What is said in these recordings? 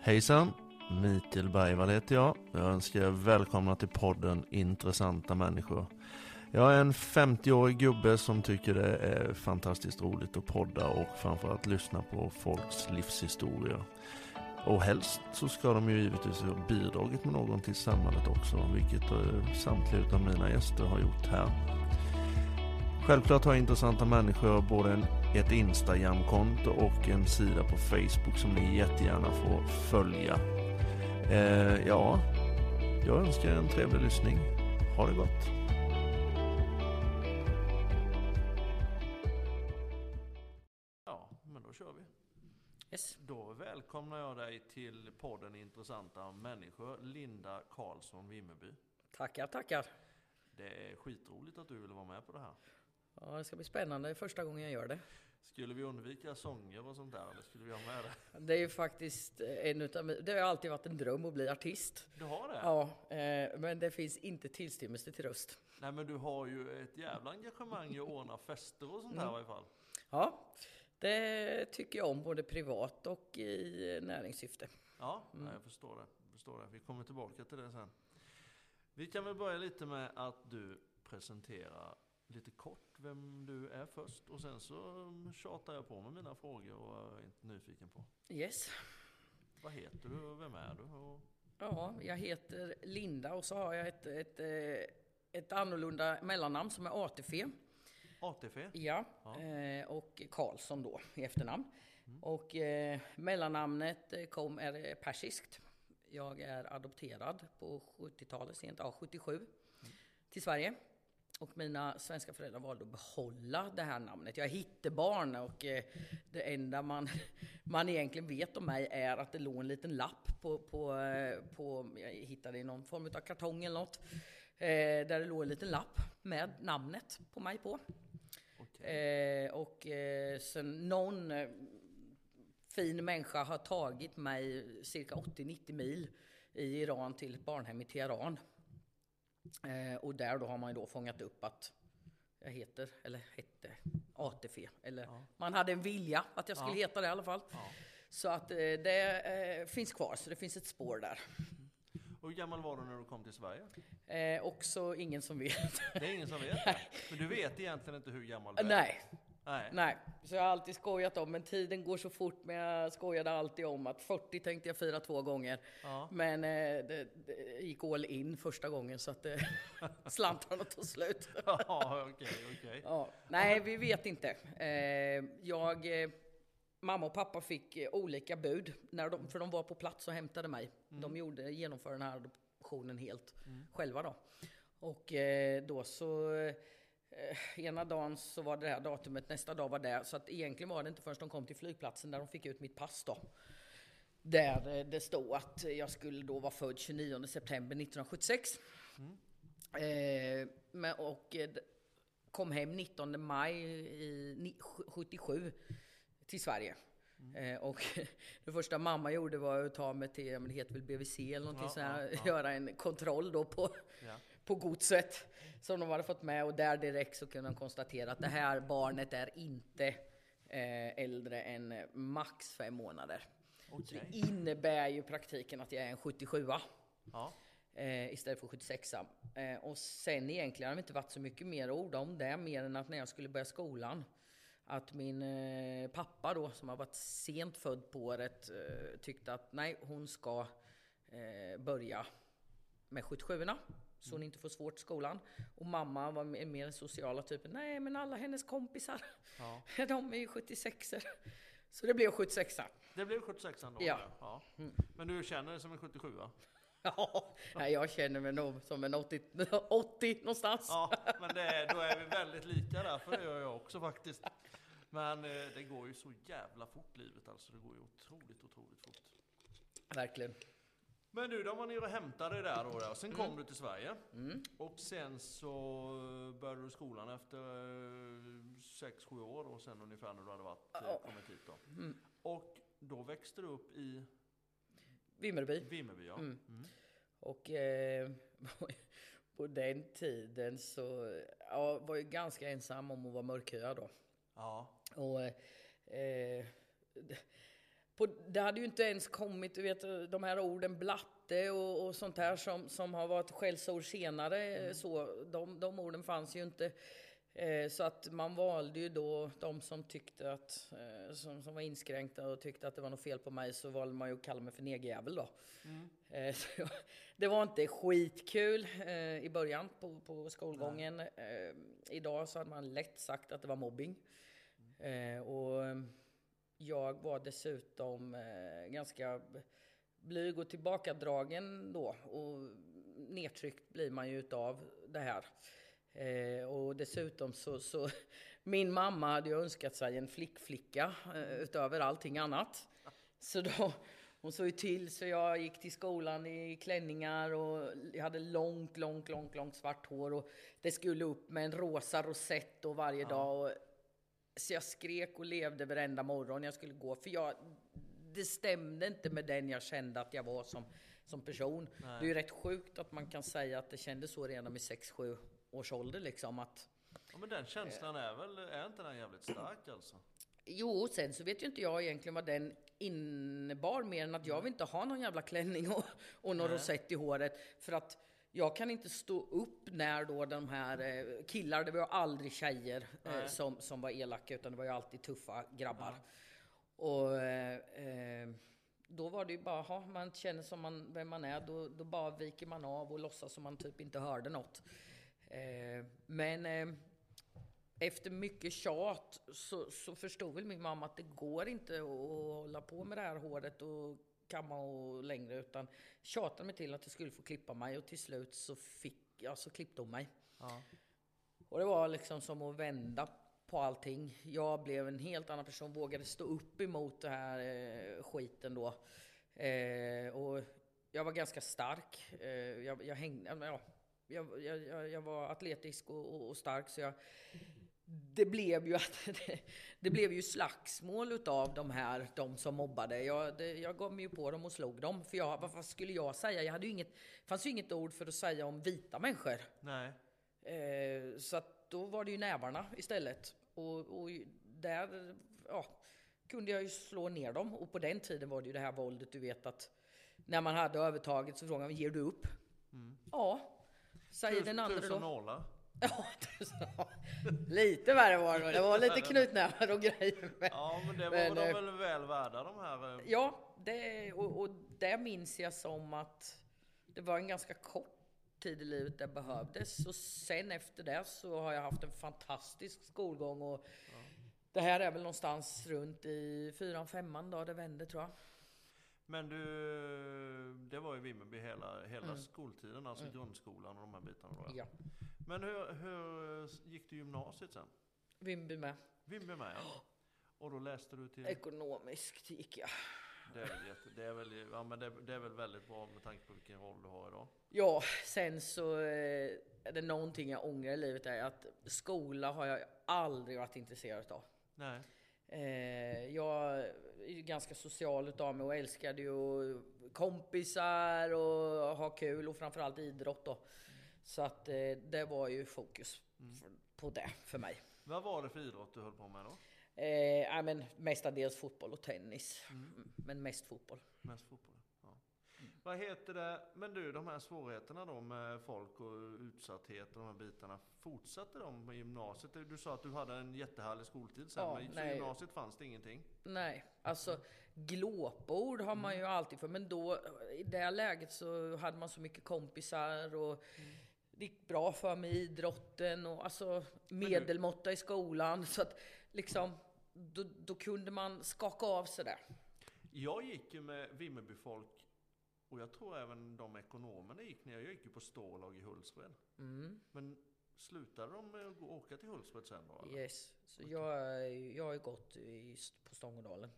Hejsan! Mikael Bergvall heter jag. Jag önskar er välkomna till podden Intressanta människor. Jag är en 50-årig gubbe som tycker det är fantastiskt roligt att podda och framförallt lyssna på folks livshistorier. Och helst så ska de ju givetvis ha bidragit med någon till samhället också, vilket eh, samtliga av mina gäster har gjort här. Självklart har intressanta människor både en, ett Instagram-konto och en sida på Facebook som ni jättegärna får följa. Eh, ja, jag önskar er en trevlig lyssning. Ha det gott! Ja, men då kör vi. Yes. Då välkomnar jag dig till podden Intressanta människor, Linda Karlsson Vimmerby. Tackar, tackar. Det är skitroligt att du ville vara med på det här. Ja, det ska bli spännande första gången jag gör det. Skulle vi undvika sånger och sånt där eller skulle vi ha med det? Det är ju faktiskt en utav Det har alltid varit en dröm att bli artist. Du har det? Ja, eh, men det finns inte tillstymmelse till röst. Nej men du har ju ett jävla engagemang i att ordna fester och sånt här i varje fall. Ja, det tycker jag om både privat och i näringssyfte. Ja, nej, jag förstår det. Jag förstår det. Vi kommer tillbaka till det sen. Vi kan väl börja lite med att du presenterar lite kort vem du är först och sen så tjatar jag på med mina frågor och är inte nyfiken på. Yes. Vad heter du och vem är du? Och... Ja, jag heter Linda och så har jag ett, ett, eh, ett annorlunda mellannamn som är ATF. ATF? Ja, Ja. Eh, och Karlsson då i efternamn. Och eh, mellannamnet eh, kom är eh, persiskt. Jag är adopterad på 70-talet, sent, ja 77, till Sverige. Och mina svenska föräldrar valde att behålla det här namnet. Jag är hittebarn och eh, det enda man, man egentligen vet om mig är att det låg en liten lapp på, på, eh, på jag hittade i någon form av kartong eller något. Eh, där det låg en liten lapp med namnet på mig på. Eh, och sen någon fin människa har tagit mig cirka 80-90 mil i Iran till ett barnhem i Teheran. Eh, och där då har man ju då fångat upp att jag heter, eller hette, ATF. Eller Ja. man hade en vilja att jag skulle Ja. heta det i alla fall. Ja. Så att eh, det eh, finns kvar, så det finns ett spår där. Och hur gammal var du när du kom till Sverige? Eh, också ingen som vet. Det är ingen som vet. Men du vet egentligen inte hur gammal du är? Nej, Nej. Nej, så jag har alltid skojat om, men tiden går så fort, men jag skojade alltid om att 40 tänkte jag fira två gånger. Ja. Men eh, det, det gick all in första gången så att eh, slantarna tog slut. Ja, okej, okej. Ja, nej, vi vet inte. Eh, jag, eh, mamma och pappa fick eh, olika bud, när de, för de var på plats och hämtade mig. De gjorde, genomförde den här adoptionen helt själva då. Och eh, då så, eh, ena dagen så var det det här datumet, nästa dag var det. Så att egentligen var det inte förrän de kom till flygplatsen där de fick ut mitt pass då. Där eh, det stod att jag skulle då vara född 29 september 1976. Eh, men, och eh, kom hem 19 maj i 77 till Sverige. Eh, och det första mamma gjorde var att ta mig till, ja, men det heter väl BVC eller någonting Ja, sånt här, ja, göra en kontroll då på, Ja. på godset som de hade fått med och där direkt så kunde de konstatera att det här barnet är inte eh, äldre än max fem månader. Okej. det innebär ju praktiken att jag är en 77 Ja. eh, istället för 76 eh, Och sen egentligen har det inte varit så mycket mer ord om det, mer än att när jag skulle börja skolan att min eh, pappa då, som har varit sent född på året, eh, tyckte att nej, hon ska eh, börja med 77orna så hon inte får svårt i skolan. Och mamma var mer, den sociala typen, nej men alla hennes kompisar, Ja. de är ju 76 Så det blev 76 Det blev 76 då? Ja. ja. Men du känner dig som en 77 va? Ja, jag känner mig nog som en 80, 80 någonstans. Ja, men det då är vi väldigt lika där, för det gör jag också faktiskt. Men eh, det går ju så jävla fort livet alltså. Det går ju otroligt, otroligt fort. Verkligen. Men du, de var nere och hämtade dig där då. Och sen kom du till Sverige. Och sen så började du skolan efter 6-7 år och sen ungefär när du hade varit, eh, Ja. kommit hit då. Och då växte du upp i Vimmerby. Vimmerby ja. Mm. Mm. Och eh, på den tiden så ja, var jag ganska ensam om att vara mörkhyad då. Ja. Och, eh, på, det hade ju inte ens kommit, du vet, de här orden blatte och, och sånt här som, som har varit skällsord senare. Mm. Så, de, de orden fanns ju inte. Eh, så att man valde ju då de som tyckte att, eh, som, som var inskränkta och tyckte att det var något fel på mig så valde man ju att kalla mig för negerjävel då. Eh, så det var inte skitkul eh, i början på, på skolgången. Eh, idag så hade man lätt sagt att det var mobbing. Eh, och eh, jag var dessutom eh, ganska blyg och tillbakadragen då. Och nedtryckt blir man ju utav det här. Eh, och dessutom så, så min mamma hade ju önskat sig en flickflicka eh, utöver allting annat. Så då, hon såg ju till så jag gick till skolan i klänningar och jag hade långt, långt, långt, långt svart hår och det skulle upp med en rosa rosett och varje dag. Och, så jag skrek och levde varenda morgon jag skulle gå för jag, det stämde inte med den jag kände att jag var som, som person. Det är ju rätt sjukt att man kan säga att det kändes så redan vid 6-7 års ålder liksom att Ja, men den känslan är väl, är inte den jävligt stark alltså? Jo, sen så vet ju inte jag egentligen vad den innebar mer än att jag vill inte ha någon jävla klänning och, och någon rosett i håret. För att jag kan inte stå upp när då de här eh, killar, det var aldrig tjejer eh, som, som var elaka utan det var ju alltid tuffa grabbar. Och eh, eh, då var det ju bara, ha, man känner som man, vem man är, då, då bara viker man av och låtsas som man typ inte hörde något. Eh, men eh, efter mycket tjat så, så förstod väl min mamma att det går inte att hålla på med det här håret och kamma och längre utan tjatade mig till att jag skulle få klippa mig och till slut så fick jag, så klippte hon mig. Ja. Och det var liksom som att vända på allting. Jag blev en helt annan person, vågade stå upp emot det här eh, skiten då. Eh, och jag var ganska stark. Eh, jag, jag hängde, ja, jag, jag, jag, jag var atletisk och, och, och stark så jag det blev ju att det, det blev ju slagsmål utav de här, de som mobbade. Jag, det, jag gav mig ju på dem och slog dem. För jag, vad, skulle jag säga? Jag hade ju inget, fanns ju inget ord för att säga om vita människor. Nej. Eh, så att då var det ju nävarna istället. Och, och där ja, kunde jag ju slå ner dem. Och på den tiden var det ju det här våldet, du vet att när man hade övertaget så frågade man, ger du upp? Ja, säger den andra tusen då. nålar. Tusen, ja. lite värre var det. Det var lite knutnävar och grejer. Men, Ja, men det var Men, de eh, väl väl värda de här... eh, Ja, det, och, och det minns jag som att det var en ganska kort tid i livet det behövdes. Och sen efter det så har jag haft en fantastisk skolgång. Och Det här är väl någonstans runt i fyran, femman då det vände tror jag. Men du, det var ju Vimmerby hela, hela skoltiden, alltså grundskolan och de här bitarna då. ja. Mm. Men hur, hur gick du gymnasiet sen? Vimby med. Vimmerby med ja. Och då läste du till... Ekonomiskt gick jag. Det är jätte, det är väl, ja, men det, det är väl väldigt bra med tanke på vilken roll du har idag. Ja, sen så eh, är det någonting jag ångrar i livet är att skola har jag aldrig varit intresserad av. Nej. Eh, jag är ganska social utav mig och älskade ju kompisar och ha kul och framförallt idrott då. Så att eh, det var ju fokus för, på det för mig. Vad var det för idrott du höll på med då? Eh, men mestadels fotboll och tennis. Mm, Men mest fotboll. Mest fotboll? Vad heter det? Men du, de här svårigheterna då med folk och utsatthet och de här bitarna. Fortsatte de i gymnasiet? Du sa att du hade en jättehärlig skoltid sen, Ja, men så i nej. gymnasiet fanns det ingenting? Nej, alltså glåpord har man ju alltid för, men då i det läget så hade man så mycket kompisar och det gick bra för mig i idrotten och alltså medelmåtta i skolan så att liksom då, då kunde man skaka av sig det. Jag gick ju med Vimmerbyfolk och jag tror även de ekonomerna gick ner. Jag gick ju på Stålag i Hultsfred. Mm, Men slutade de med att gå- åka till Hultsfred sen då? eller? yes. Så jag, är- jag har ju gått i, på Stångådalen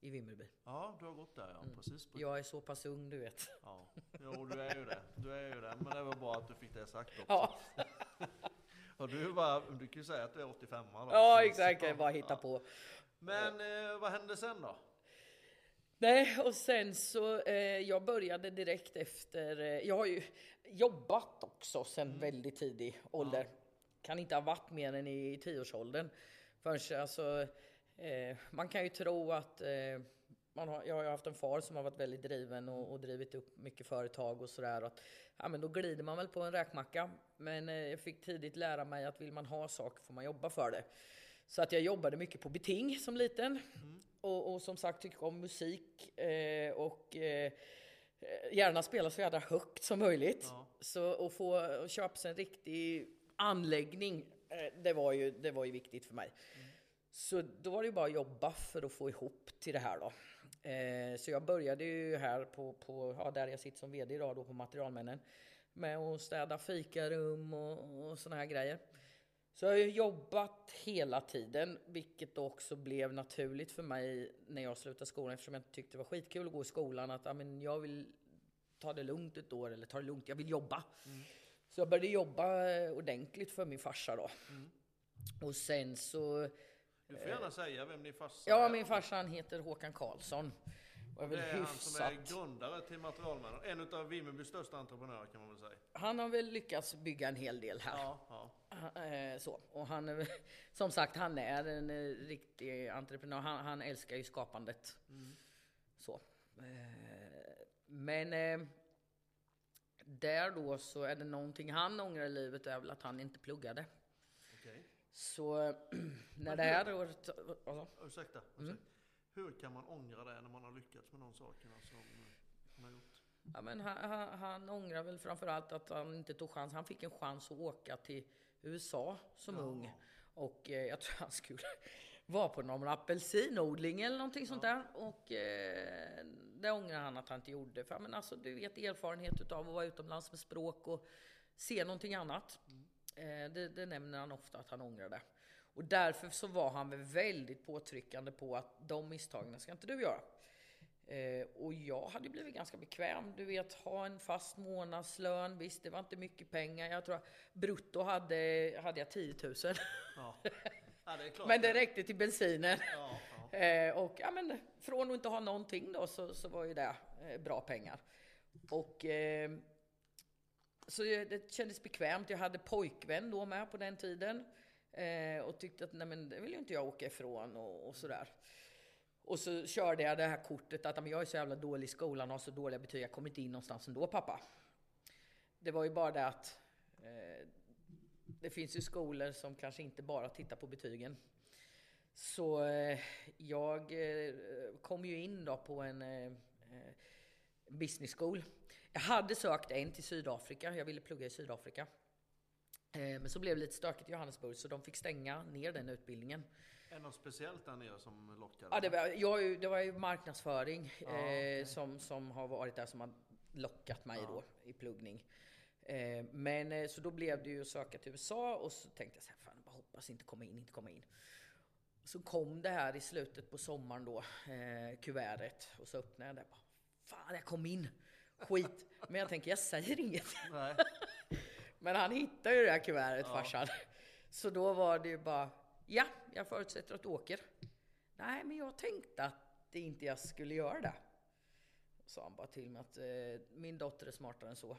i Vimmerby. Ja, du har gått där ja, precis. På, Jag är så pass ung du vet. ja. Jo, du är ju det. Du är ju det. Men det var bra att du fick det sagt också. Ja, Och du, bara, du kan ju säga att du är 85 då. ja exakt, jag bara hitta på. Men eh, vad hände sen då? Nej, och sen så, eh, jag började direkt efter, eh, jag har ju jobbat också sen väldigt tidig ålder. Kan inte ha varit mer än i tioårsåldern. Förrän, alltså, eh, man kan ju tro att eh, man har, jag har ju haft en far som har varit väldigt driven och, och drivit upp mycket företag och sådär. Ja, men då glider man väl på en räkmacka. Men eh, jag fick tidigt lära mig att vill man ha saker får man jobba för det. Så att jag jobbade mycket på beting som liten. Mm. Och, och, som sagt tycker om musik eh, och eh, gärna spela så jävla högt som möjligt. Ja. Så att få köpa sig en riktig anläggning, eh, det, var ju, det var ju viktigt för mig. Mm. Så då var det ju bara att jobba för att få ihop till det här då. Eh, så jag började ju här på, på ja, där jag sitter som VD idag då på Materialmännen. Med att städa fikarum och, och såna här grejer. Så jag har jobbat hela tiden, vilket också blev naturligt för mig när jag slutade skolan eftersom jag tyckte det var skitkul att gå i skolan. Att ja, men jag vill ta det lugnt ett år eller ta det lugnt, jag vill jobba. Mm. Så jag började jobba eh, ordentligt för min farsa då. Mm. Och sen så... Du får gärna säga vem din farsa är. Ja, min farsa han heter Håkan Karlsson. Och det är han som är grundare till Materialmännen. En av Vimmerbys största entreprenörer kan man väl säga. Han har väl lyckats bygga en hel del här. Ja, ja. Eh, så. Och han, som sagt, han är en eh, riktig entreprenör. Han, han älskar ju skapandet. Mm. Så. Men där då så är det någonting han ångrar i livet är väl att han inte pluggade. Okay. Så när det här året... Alltså. Ursäkta. Mm. Hur kan man ångra det när man har lyckats med de sakerna som man har gjort? Ja, men han, han, han ångrar väl framförallt att han inte tog chans. Han fick en chans att åka till USA som ja. ung. Och eh, jag tror han skulle vara på någon apelsinodling eller någonting ja. sånt där. Och eh, det ångrar han att han inte gjorde. För men alltså, du vet erfarenhet av att vara utomlands med språk och se någonting annat. Mm. Eh, det, det, nämner han ofta att han ångrar det. Och därför så var han väldigt påtryckande på att de misstagen ska inte du göra. Eh, och jag hade blivit ganska bekväm. Du vet, ha en fast månadslön. Visst, det var inte mycket pengar. Jag tror brutto hade, hade jag 10 000. Ja. Ja, det men det räckte till bensinen. Ja, ja. Eh, och ja, men från att inte ha någonting då så, så var ju det eh, bra pengar. Och eh, så det kändes bekvämt. Jag hade pojkvän då med på den tiden. Eh, och tyckte att nej men det vill ju inte jag åka ifrån och, och sådär. Och så körde jag det här kortet att jag är så jävla dålig i skolan och har så dåliga betyg, jag kommer inte in någonstans ändå pappa. Det var ju bara det att eh, det finns ju skolor som kanske inte bara tittar på betygen. Så eh, jag eh, kom ju in då på en eh, eh business school. Jag hade sökt en till Sydafrika, jag ville plugga i Sydafrika. Men så blev det lite stökigt i Johannesburg så de fick stänga ner den utbildningen. Är det något speciellt där nere som lockade? Ja, det var, jag, det var ju marknadsföring ja, okay. som, som har varit där som har lockat mig ja. då i pluggning. Eh, men eh, så då blev det ju att söka till USA och så tänkte jag så här, fan bara hoppas inte komma in, inte komma in. Så kom det här i slutet på sommaren då, eh, kuvertet och så öppnade jag det. Bara, fan jag kom in! Skit! Men jag tänker jag säger inget. Men han hittade ju det här kuvertet ja. farsan. Så då var det ju bara, ja, jag förutsätter att du åker. Nej, men jag tänkte att det inte jag skulle göra det. Sa han bara till mig att eh, min dotter är smartare än så.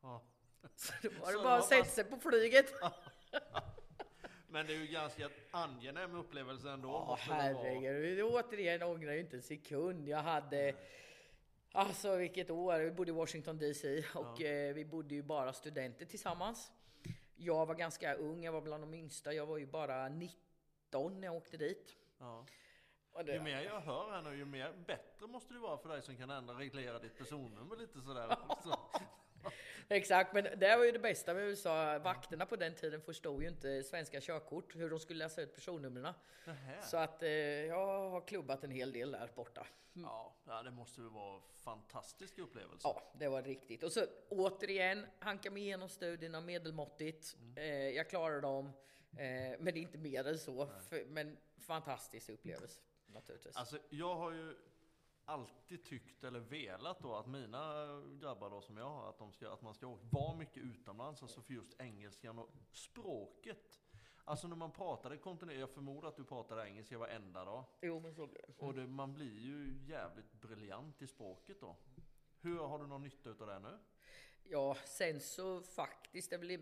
Ja. Så då var det bara att sätta sig på flyget. Men det är ju ganska angenäm upplevelse ändå. Ja, herregud. Återigen ångrar jag inte en sekund. Jag hade Alltså vilket år. Vi bodde i Washington DC och ja. eh, vi bodde ju bara studenter tillsammans. Jag var ganska ung, jag var bland de yngsta. Jag var ju bara 19 när jag åkte dit. Ja. Det, ju mer jag hör här nu, ju mer bättre måste det vara för dig som kan ändra reglera ditt personnummer lite sådär. Så. Exakt, men det var ju det bästa med USA. Vakterna på den tiden förstod ju inte svenska körkort, hur de skulle läsa ut personnumren. Så att eh, jag har klubbat en hel del där borta. Mm. Ja, det måste ju vara en fantastisk upplevelse. Ja, det var riktigt. Och så återigen, hanka mig igenom studierna medelmåttigt. Mm. Eh, jag klarar dem, eh, men det är inte mer än så. För, men fantastisk upplevelse naturligtvis. Alltså, jag har ju alltid tyckt eller velat då att mina grabbar då som jag har, att, de ska, att man ska vara mycket utomlands, alltså för just engelskan och språket. Alltså när man pratade kontinuerligt, jag förmodar att du pratade engelska varenda dag. Jo men så blir det. Och det, man blir ju jävligt briljant i språket då. Hur har du någon nytta utav det nu? Ja, sen så faktiskt, det blir,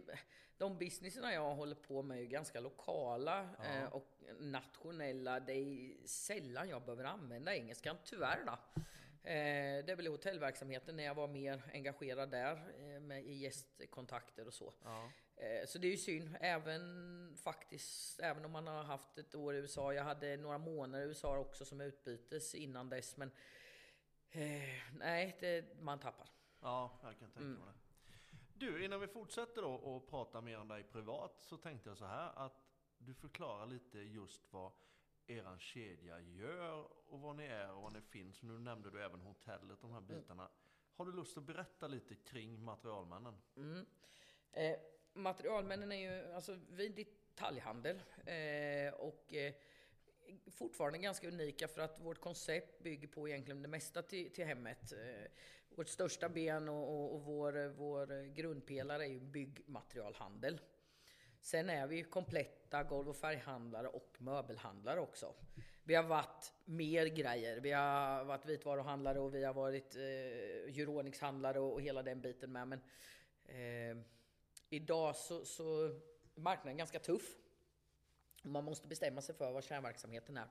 de businesserna jag håller på med är ju ganska lokala Ja. eh, och nationella. Det är sällan jag behöver använda engelskan, tyvärr då. Eh, det i hotellverksamheten när jag var mer engagerad där eh, med, i gästkontakter och så. Ja. Eh, Så det är ju synd, även faktiskt, även om man har haft ett år i USA. Jag hade några månader i USA också som utbytes innan dess, men eh, nej, det, man tappar. Ja, jag kan tänka Mm. mig det. Du, innan vi fortsätter då och prata mer om dig privat så tänkte jag så här att du förklarar lite just vad eran kedja gör och vad ni är och vad ni finns. Nu nämnde du även hotellet, de här Mm. bitarna. Har du lust att berätta lite kring materialmännen? Mm. Eh, materialmännen är ju, alltså vi detaljhandel eh, och eh, fortfarande ganska unika för att vårt koncept bygger på egentligen det mesta till, till hemmet. Vårt största ben och, och, och vår, vår grundpelare är ju byggmaterialhandel. Sen är vi kompletta golv och färghandlare och möbelhandlare också. Vi har varit mer grejer. Vi har varit vitvaruhandlare och vi har varit eh, Euronics-handlare och, och hela den biten med. Men eh, idag så, så är marknaden ganska tuff. Man måste bestämma sig för vad kärnverksamheten är.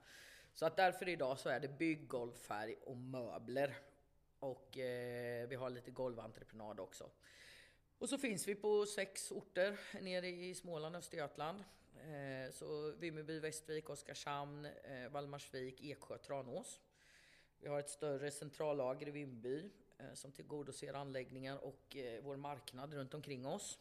Så att därför idag så är det bygg, golv, färg och möbler. Och eh, vi har lite golventreprenad också. Och så finns vi på sex orter nere i Småland, Östergötland. Eh, så Vimmerby, Västervik, Oskarshamn, eh, Valdemarsvik, Eksjö, Tranås. Vi har ett större centrallager i Vimmerby eh, som tillgodoser anläggningar och eh, vår marknad runt omkring oss.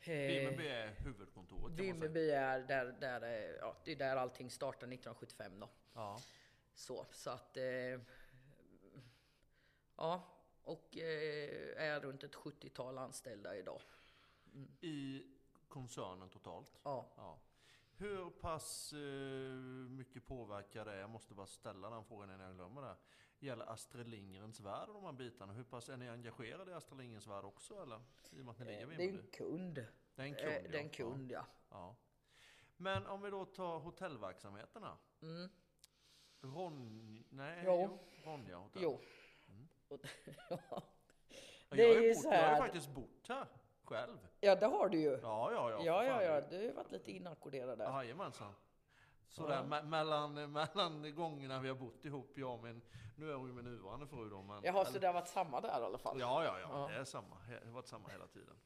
Eh, Vimmerby är huvudkontoret kan. Vimmerby är där, där, eh, ja, det är där allting startade 1975 då. Ja. Så, så att... Ja, och eh, är runt ett 70-tal anställda idag. I koncernen totalt? Ja. Ja. Hur pass eh, mycket påverkar det, jag måste bara ställa den frågan innan jag glömmer det. Gäller Astrid Lindgrens Värld och de här bitarna? Hur pass är ni engagerade i Astrid Lindgrens Värld också eller? I och med att ni ligger Eh, vid Det är en kund. Det är en kund, Det är en kund, ja. Ja. ja. Men om vi då tar hotellverksamheterna. Mm. Ron... Nej, Jo. Ronja hotell. Jo. Och, Ja, det jag, är ju bott, så jag har ju här- faktiskt bott här själv. ja, det har du ju. Ja, ja, ja. Ja, ja, ja. Du har ju varit lite inackorderad där. Jajamensan. Sådär, me- mellan, mellan gångerna vi har bott ihop, jag och min, nu är hon ju min nuvarande fru då, men... Jaha, så eller- det har varit samma där i alla fall? Ja, ja, ja, Ja. det är samma. Det har varit samma hela tiden.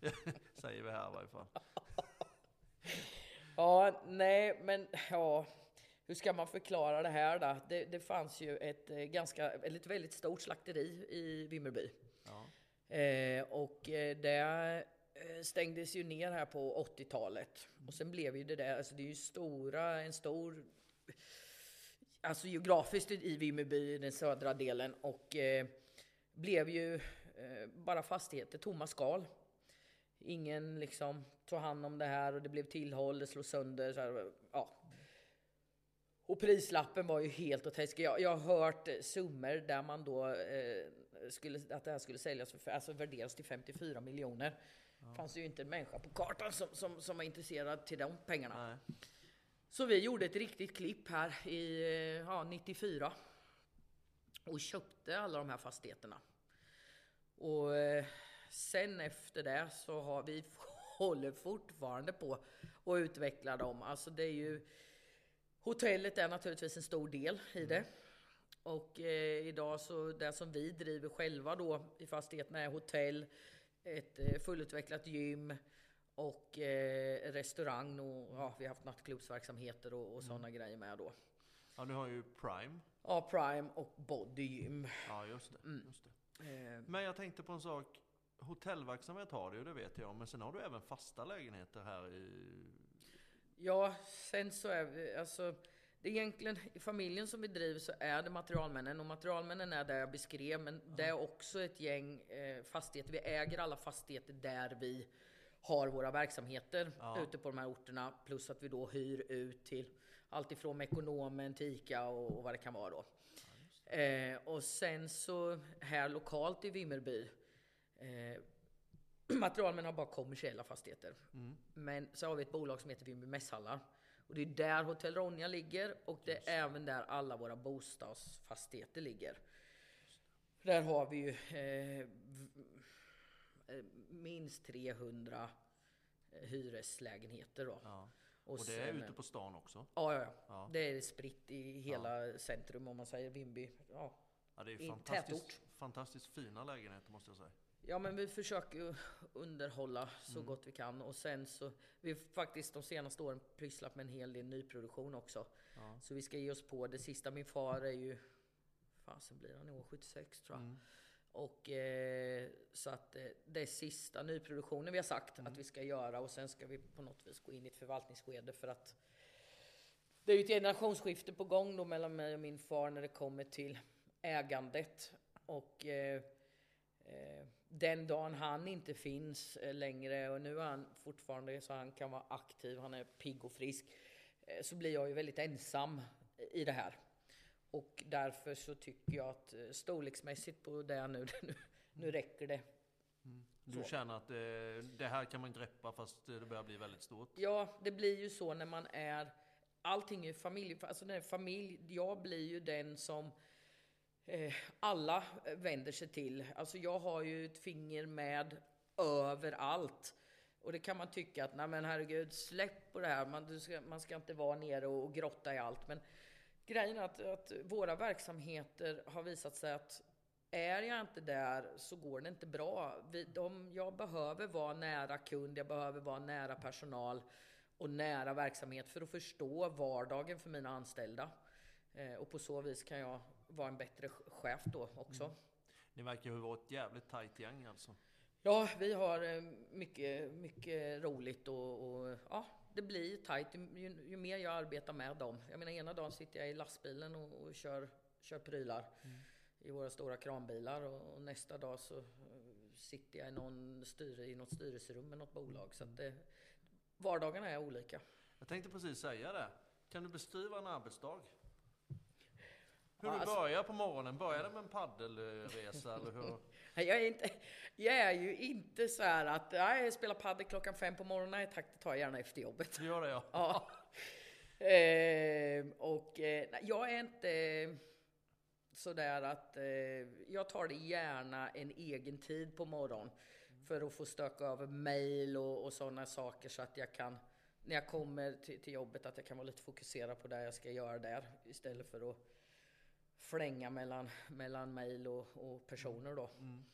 Säger vi här i varje fall. Ja, nej, men ja. Hur ska man förklara det här då? Det, det fanns ju ett eh, ganska, eller ett väldigt stort slakteri i Vimmerby. Ja. Eh, och eh, det eh, stängdes ju ner här på 80-talet. Och sen blev ju det där, alltså det är ju stora, en stor, alltså geografiskt i Vimmerby, den södra delen. Och eh, blev ju eh, bara fastigheter, tomma skal. Ingen liksom tog hand om det här och det blev tillhåll, det slog sönder. Så här, ja. Och prislappen var ju helt åt helsike. Jag, jag har hört eh, summor där man då eh, skulle, att det här skulle säljas för, alltså värderas till 54 miljoner. fanns ju inte en människa på kartan som, som, som var intresserad till de pengarna. Nej. Så vi gjorde ett riktigt klipp här i eh, ja, 94 och köpte alla de här fastigheterna. Och eh, sen efter det så har vi håller fortfarande på att utveckla dem. Alltså det är ju Hotellet är naturligtvis en stor del i det. Och eh, idag så det som vi driver själva då i fastigheterna är hotell, ett eh, fullutvecklat gym och eh, restaurang och ja, vi har haft nattklubbsverksamheter och, och sådana grejer med då. ja, du har ju Prime. Ja, Prime och Body Gym. Ja, just det. Mm. Just det. Eh, Men jag tänkte på en sak. Hotellverksamhet har du ju, det vet jag. Men sen har du även fasta lägenheter här i... Ja, sen så är vi, alltså, det är egentligen i familjen som vi driver så är det materialmännen och materialmännen är där jag beskrev, men det är också ett gäng eh, fastigheter. Vi äger alla fastigheter där vi har våra verksamheter Ja. ute på de här orterna, plus att vi då hyr ut till allt ifrån Mekonomen till Ica och, och vad det kan vara då. Eh, och sen så här lokalt i Vimmerby, eh, materialmän har bara kommersiella fastigheter. Mm. Men så har vi ett bolag som heter Vimmerby Mässhallar. Och det är där Hotell Ronja ligger och det är även där alla våra bostadsfastigheter ligger. Där har vi ju eh, eh, minst 300 hyreslägenheter då. Ja. Och, och det är ute på stan också? Ja, ja, ja. Det är spritt i hela ja. centrum om man säger Vimby. Ja, ja det är fantastiskt, fantastiskt fina lägenheter måste jag säga. Ja, men vi försöker underhålla så mm. gott vi kan och sen så vi har faktiskt de senaste åren pysslat med en hel del nyproduktion också. Ja. Så vi ska ge oss på det sista. Min far är ju, fasen blir han i år 76 tror jag. Mm. Och eh, så att eh, det är sista nyproduktionen vi har sagt mm. att vi ska göra och sen ska vi på något vis gå in i ett förvaltningsskede för att det är ju ett generationsskifte på gång då mellan mig och min far när det kommer till ägandet. Och eh, eh den dagen han inte finns eh, längre och nu är han fortfarande så han kan vara aktiv, han är pigg och frisk, eh, så blir jag ju väldigt ensam i det här. Och därför så tycker jag att eh, storleksmässigt på det nu, nu, nu räcker det. Mm. Du så. känner att det, det, här kan man greppa fast det börjar bli väldigt stort? Ja, det blir ju så när man är... Allting är familj. Alltså när familj, jag blir ju den som Eh, alla vänder sig till. Alltså jag har ju ett finger med överallt. Och det kan man tycka att, nej men herregud, släpp på det här. Man ska, man ska inte vara nere och grotta i allt. Men grejen är att, att våra verksamheter har visat sig att är jag inte där så går det inte bra. Vi, de, jag behöver vara nära kund, jag behöver vara nära personal och nära verksamhet för att förstå vardagen för mina anställda. Eh, och på så vis kan jag vara en bättre chef då också. Mm. Ni verkar ju vara ett jävligt tajt gäng alltså. Ja, vi har eh, mycket, mycket roligt och, och ja, det blir tajt ju, ju, mer jag arbetar med dem. Jag menar ena dagen sitter jag i lastbilen och, och kör, kör prylar mm. i våra stora kranbilar och, och, nästa dag så uh, sitter jag i, någon styre, i något styrelserum med något bolag. Så att det, vardagarna är olika. Jag tänkte precis säga det. Kan du beskriva en arbetsdag? Hur du alltså, börjar på morgonen? Börjar det med en paddelresa eller hur? jag, är inte, jag är ju inte så här att jag spelar padel klockan fem på morgonen. Nej tack, det tar jag gärna efter jobbet. Du gör det ja. ja. Eh, och eh, jag är inte sådär att eh, jag tar det gärna en egen tid på morgonen för att få stöka över mail och, och sådana saker så att jag kan när jag kommer till, till, jobbet att jag kan vara lite fokuserad på det jag ska göra där istället för att flänga mellan, mellan mail och, och personer då. Mm.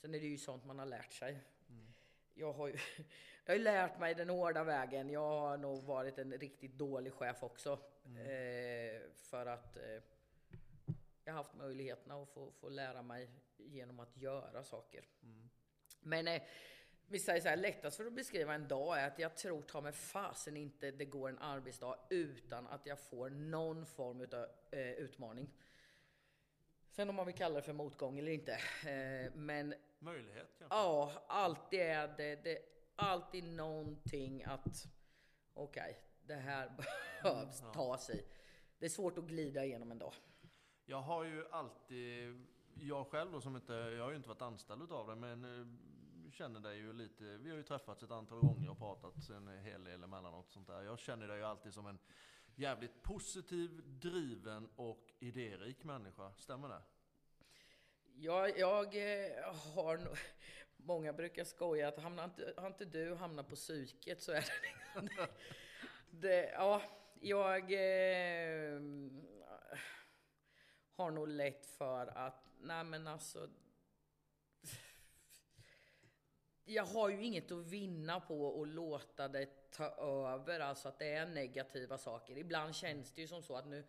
Sen är det ju sånt man har lärt sig. Mm. Jag har ju jag har lärt mig den hårda vägen. Jag har nog varit en riktigt dålig chef också. Mm. Eh, för att eh, jag har haft möjligheterna att få, få lära mig genom att göra saker. Mm. Men eh, vi säger så här, lättast för att beskriva en dag är att jag tror ta mig fasen inte det går en arbetsdag utan att jag får någon form av eh, utmaning. Sen om man vill kalla det för motgång eller inte. Eh, men... Möjlighet kanske? Ja, alltid är det, det alltid någonting att okej, okay, det här behövs mm, tas i. Det är svårt att glida igenom en dag. Jag har ju alltid, jag själv då som inte, jag har ju inte varit anställd utav det, men eh, känner dig ju lite, vi har ju träffats ett antal gånger och pratat en hel del emellanåt sånt där. Jag känner dig ju alltid som en jävligt positiv, driven och idérik människa. Stämmer det? Ja, jag eh, har nog... Många brukar skoja att hamnar inte, har inte du hamnat på psyket så är det det, det Ja, jag eh, har nog lätt för att, nej men alltså jag har ju inget att vinna på att låta det ta över, alltså att det är negativa saker. Ibland känns det ju som så att nu,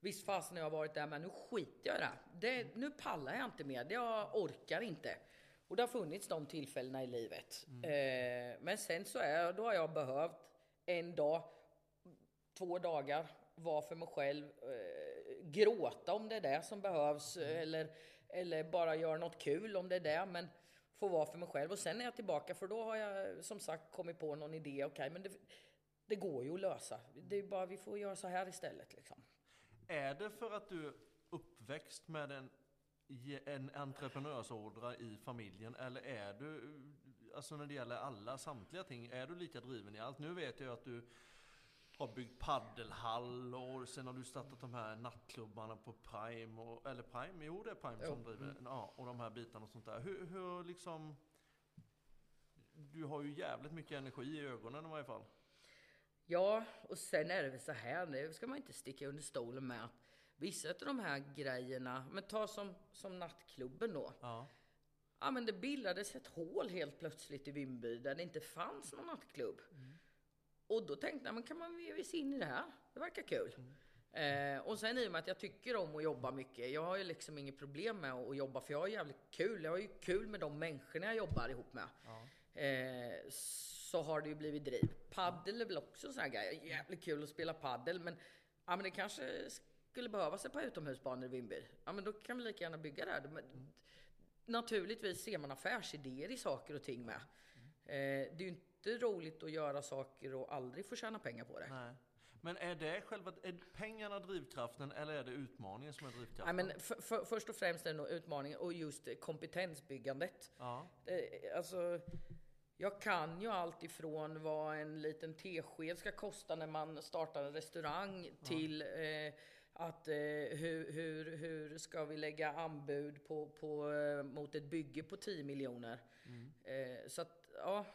visst fasen har jag varit där, men nu skiter jag i det. det. Nu pallar jag inte mer, jag orkar inte. Och det har funnits de tillfällena i livet. Mm. Eh, men sen så är, då har jag behövt en dag, två dagar, vara för mig själv, eh, gråta om det är det som behövs, mm. eller, eller bara göra något kul om det är det. Men få vara för mig själv. Och sen är jag tillbaka för då har jag som sagt kommit på någon idé. Okej, okay, men det, det, går ju att lösa. Det är bara vi får göra så här istället. Liksom. Är det för att du är uppväxt med en, en entreprenörsådra i familjen? Eller är du, alltså när det gäller alla, samtliga ting, är du lika driven i allt? Nu vet jag att du har byggt paddelhall och sen har du startat de här nattklubbarna på Prime, och, eller Prime, jo det är Prime som Jo. driver Mm. Ja, och de här bitarna och sånt där. Hur, hur liksom... Du har ju jävligt mycket energi i ögonen i varje fall. Ja, och sen är det väl så här, det ska man inte sticka under stolen med att vissa av de här grejerna, men ta som, som nattklubben då. Ja. Ja men det bildades ett hål helt plötsligt i Vimby där det inte fanns någon nattklubb. Och då tänkte jag, men kan man ge sig in i det här? Det verkar kul. Eh, och sen i och med att jag tycker om att jobba mycket, jag har ju liksom inget problem med att jobba för jag har jävligt kul. Jag har ju kul med de människorna jag jobbar ihop med. Eh, så har det ju blivit driv. Paddel är väl också en sån här grej. Jävligt kul att spela paddel men, ja, men det kanske skulle behövas ett par utomhusbanor i Vimby. Ja men då kan vi lika gärna bygga där. Men, Naturligtvis ser man affärsidéer i saker och ting med. Eh, det är ju inte roligt att göra saker och aldrig få tjäna pengar på det. Nej. Men är det själva, är pengarna drivkraften eller är det utmaningen som är Nej, drivkraften? men för, för, först och främst är det nog utmaningen och just kompetensbyggandet. Ja. Eh, alltså, jag kan ju allt ifrån vad en liten tesked ska kosta när man startar en restaurang till eh, att eh, hur, hur, hur ska vi lägga anbud på, på, eh, mot ett bygge på 10 miljoner. Eh, så att, ja.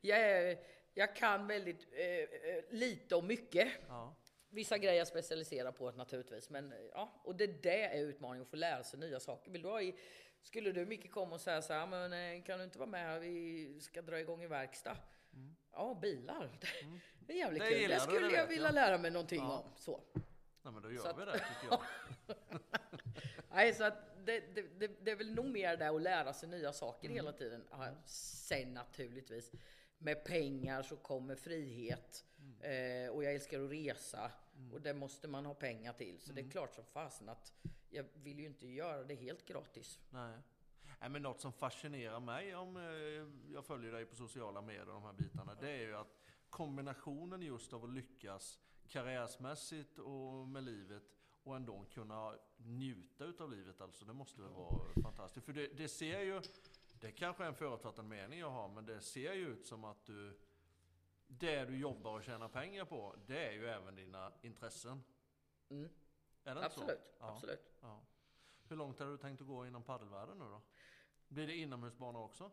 Jag, är, jag kan väldigt eh, eh, lite och mycket. Ja. Vissa grejer jag specialiserar på naturligtvis, men eh, ja, och det där är utmaningen att få lära sig nya saker. Vill du ha i, skulle du mycket komma och säga så här, men eh, kan du inte vara med här, vi ska dra igång i verkstad. Ja, bilar. Det är jävligt Mm. Det kul. Det skulle det jag vilja jag. lära mig någonting Ja. om. Så. Nej men då gör Så att- vi det tycker jag. Nej, så att det, det, det, det är väl nog mer där att lära sig nya saker Mm. hela tiden. Ja, sen naturligtvis, med pengar så kommer frihet. Mm. Eh, och jag älskar att resa. Och det måste man ha pengar till. Så det är klart som fasen att jag vill ju inte göra det helt gratis. Nej. Nej, men något som fascinerar mig om eh, jag följer dig på sociala medier och de här bitarna, det är ju att kombinationen just av att lyckas karriärsmässigt och med livet och ändå kunna njuta utav livet alltså, det måste väl vara fantastiskt. För det, det ser ju, det kanske är en förutfattad mening jag har, men det ser ju ut som att du, det du jobbar och tjänar pengar på, det är ju även dina intressen. Mm. Är det inte Absolut, så? Ja. absolut. Ja. Hur långt har du tänkt att gå inom paddelvärlden nu då? Blir det inomhusbana också?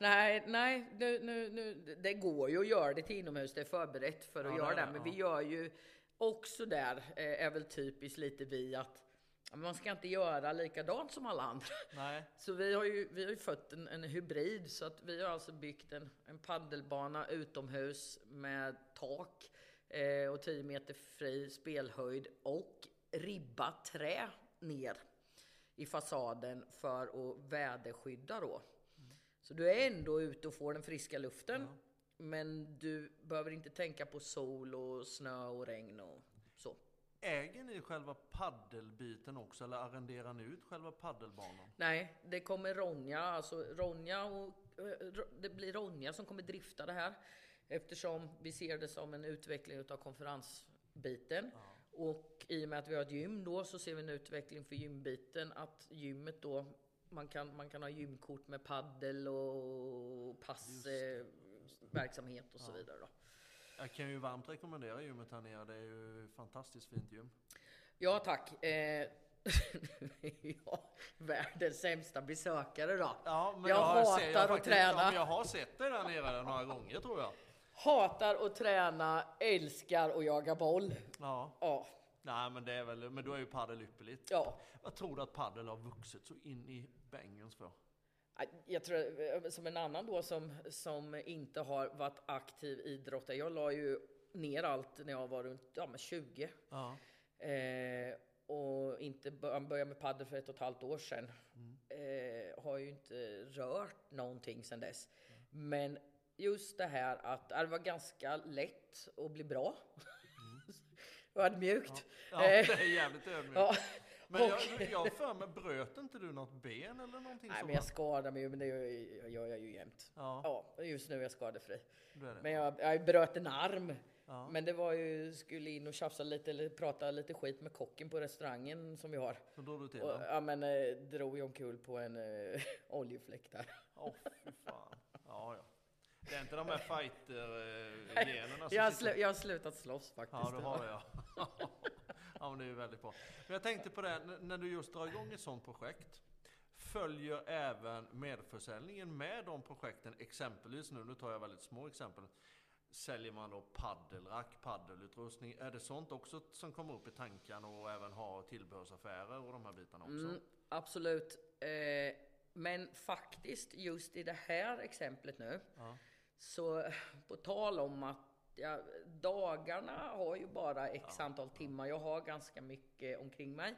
nej, nej, nu, nu, nu, det går ju att göra det till inomhus. Det är förberett för att Ja, göra det. det, Men ja. vi gör ju också där, eh, är väl typiskt lite vi att ja, man ska inte göra likadant som alla andra. Nej. Så vi har ju, vi har ju fått en, en hybrid. Så att vi har alltså byggt en, en paddelbana utomhus med tak eh, och 10 meter fri spelhöjd och ribba trä ner i fasaden för att väderskydda då. Så du är ändå ute och får den friska luften. Men du behöver inte tänka på sol och snö och regn och så. Äger ni själva paddelbiten också eller arrenderar ni ut själva paddelbanan? Nej, det kommer Ronja, alltså Ronja och eh, det blir Ronja som kommer drifta det här eftersom vi ser det som en utveckling utav konferensbiten. Och i och med att vi har ett gym då så ser vi en utveckling för gymbiten att gymmet då man kan, man kan ha gymkort med paddel och passverksamhet och så vidare. Då. Jag kan ju varmt rekommendera gymmet här nere. Det är ju fantastiskt fint gym. Ja tack. Eh, ja, världens sämsta besökare då. Ja, men Jag har hatar sett- jag att faktiskt- träna. Ja, jag har sett dig där nere några gånger tror jag. Hatar att träna, älskar att jaga boll. Ja. Ja, Nej, men det är väl, men då är ju paddel ypperligt. ja. Vad tror du att paddel har vuxit så in i bängens för? Jag tror, eh, som en annan då som, som inte har varit aktiv idrottare. Jag la ju ner allt när jag var runt ja, men 20. Ja. Eh, och inte bör- började med padel för ett och ett halvt år sedan. Mm. Eh, har ju inte rört någonting sedan dess. Men just det här att ja, det var ganska lätt att bli bra. och ödmjukt. Mm. Ja, Eh, det är jävligt ödmjukt. ja. Men jag, och- jag har för mig, bröt inte du något ben eller någonting Nej, men jag skadar mig ju, men det gör jag, jag ju jämt. Ja, Ja, just nu är jag skadefri. är det. Men jag, jag bröt en arm. Ja. Men det var ju, skulle in och tjafsa lite eller prata lite skit med kocken på restaurangen som vi har. Så drog du till Och, ja men eh, drog ju omkull på en eh, oljefläck där. Åh, fy fan. Ja, ja. Det är inte de här fighter-generna som Jag har, sitter- jag har slutat slåss faktiskt. Ja, det har jag. Ja, men det är väldigt bra. Men jag tänkte på det, när du just drar igång ett sånt projekt. Följer även medförsäljningen med de projekten? Exempelvis nu, nu tar jag väldigt små exempel. Säljer man då paddelrack, paddelutrustning? Är det sånt också som kommer upp i tankarna och även har tillbehörsaffärer och de här bitarna också? Mm, absolut. Eh, men faktiskt, just i det här exemplet nu, Ja. så på tal om att ja, dagarna har ju bara x antal timmar. Jag har ganska mycket omkring mig.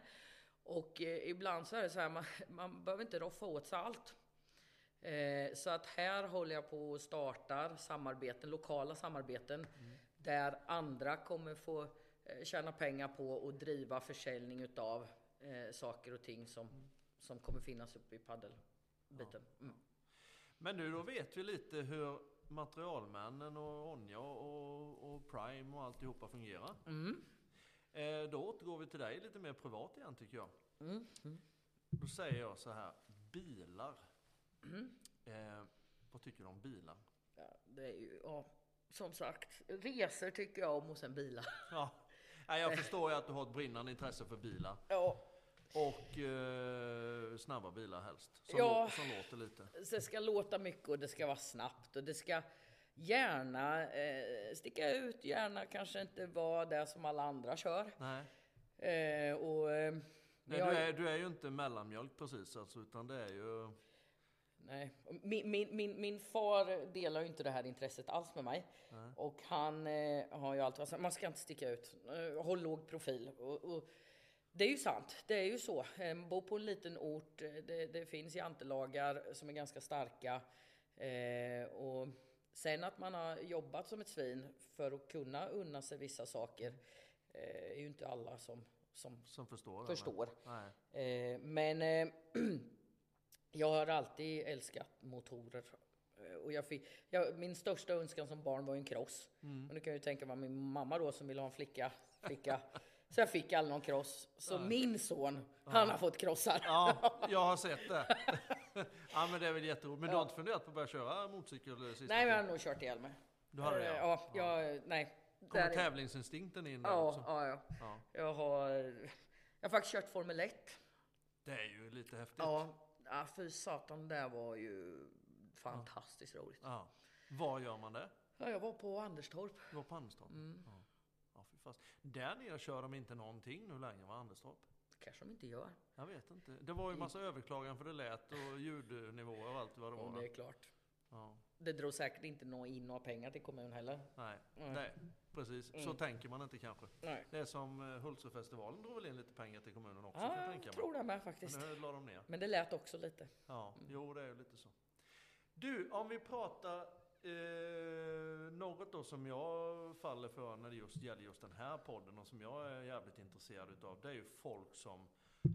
Och eh, ibland så är det så här, man, man behöver inte roffa åt sig allt. Eh, så att här håller jag på och startar samarbeten, lokala samarbeten, där andra kommer få eh, tjäna pengar på och driva försäljning utav eh, saker och ting som, som kommer finnas uppe i paddelbiten. Mm. Men nu då vet vi lite hur materialmännen och Onja och, och Prime och alltihopa fungerar. Mm. Eh, då återgår vi till dig lite mer privat igen tycker jag. Mm. Mm. Då säger jag så här, bilar. Mm. Eh, vad tycker du om bilar? Ja, det är ju, ja, som sagt, resor tycker jag om och sen bilar. Ja, Nej, jag förstår ju att du har ett brinnande intresse för bilar. Ja, Och eh, snabba bilar helst. Som, Ja. lå- som låter lite. det ska låta mycket och det ska vara snabbt och det ska gärna eh, sticka ut, gärna kanske inte vara det som alla andra kör. Nej, Eh, och, eh, Nej jag- du, är, du är ju inte mellanmjölk precis alltså, utan det är ju... Nej. Min, min, min, min far delar ju inte det här intresset alls med mig. Och han eh, har ju alltid sagt man ska inte sticka ut. Eh, håll låg profil. Och, och, det är ju sant, det är ju så. Eh, bo på en liten ort, eh, det, det finns jantelagar som är ganska starka. Eh, och sen att man har jobbat som ett svin för att kunna unna sig vissa saker eh, är ju inte alla som, som Som förstår. förstår. Eh, men eh, jag har alltid älskat motorer. Och jag fick, jag, min största önskan som barn var ju en cross. Mm. Och nu kan ju tänka vad min mamma då som ville ha en flicka, flicka. Så jag fick aldrig någon cross. Så min son, han har fått krossar. Ja, jag har sett det. ja men det är väl jätteroligt. Men du har inte funderat på att börja köra motorcykel sista Nej, men jag har nog kört ihjäl mig. Du har det Eh, ja. Ja, jag, nej. Kommer tävlingsinstinkten in där ja, också? ja, ja. Ja. Jag har, jag har faktiskt kört Formel 1. Det är ju lite häftigt. Ja, ja fy satan, det var ju fantastiskt roligt. Ja. Var gör man det? Ja, jag var på Anderstorp. Du var på Anderstorp? Mm. Ja. Ja, fast. Där nere kör de inte någonting nu längre, va? Anderstorp? kanske de inte gör. Jag vet inte. Det var ju massa överklagan för det lät och ljudnivåer och allt vad det var. Va? det är klart. Ja. Det drog säkert inte nå in några pengar till kommunen heller. Nej, Mm. nej, precis. Så Mm. tänker man inte kanske. Nej. Det är som eh, Hultsfredfestivalen drog väl in lite pengar till kommunen också Ja, jag jag tror det med faktiskt. Men nu la de ner. Men det lät också lite. Ja, jo det är ju lite så. Du, om vi pratar eh, något då som jag faller för när det just gäller just den här podden och som jag är jävligt intresserad utav. Det är ju folk som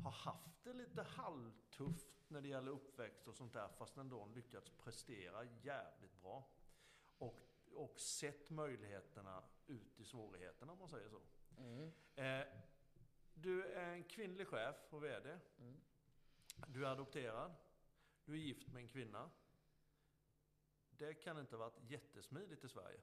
har haft det lite halvtufft när det gäller uppväxt och sånt där fast ändå lyckats prestera jävligt bra. Och, och sett möjligheterna ut i svårigheterna om man säger så. Mm. Eh, du är en kvinnlig chef och VD. Mm. Du är adopterad. Du är gift med en kvinna. Det kan inte ha varit jättesmidigt i Sverige.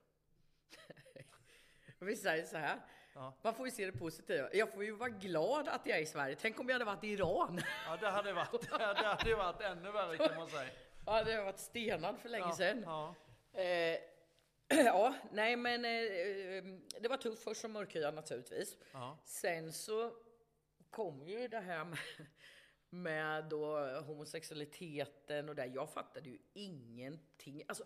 Vi säger så här. Ja, Man får ju se det positiva. Jag får ju vara glad att jag är i Sverige. Tänk om jag hade varit i Iran. ja det hade varit, det hade varit ännu värre kan man säga. Ja, det hade varit stenad för länge ja, sedan. Ja, Eh, ja, nej men eh, eh, det var tufft först som mörkhyad naturligtvis. Sen så kom ju det här med, med då homosexualiteten och det. Jag fattade ju ingenting. Alltså,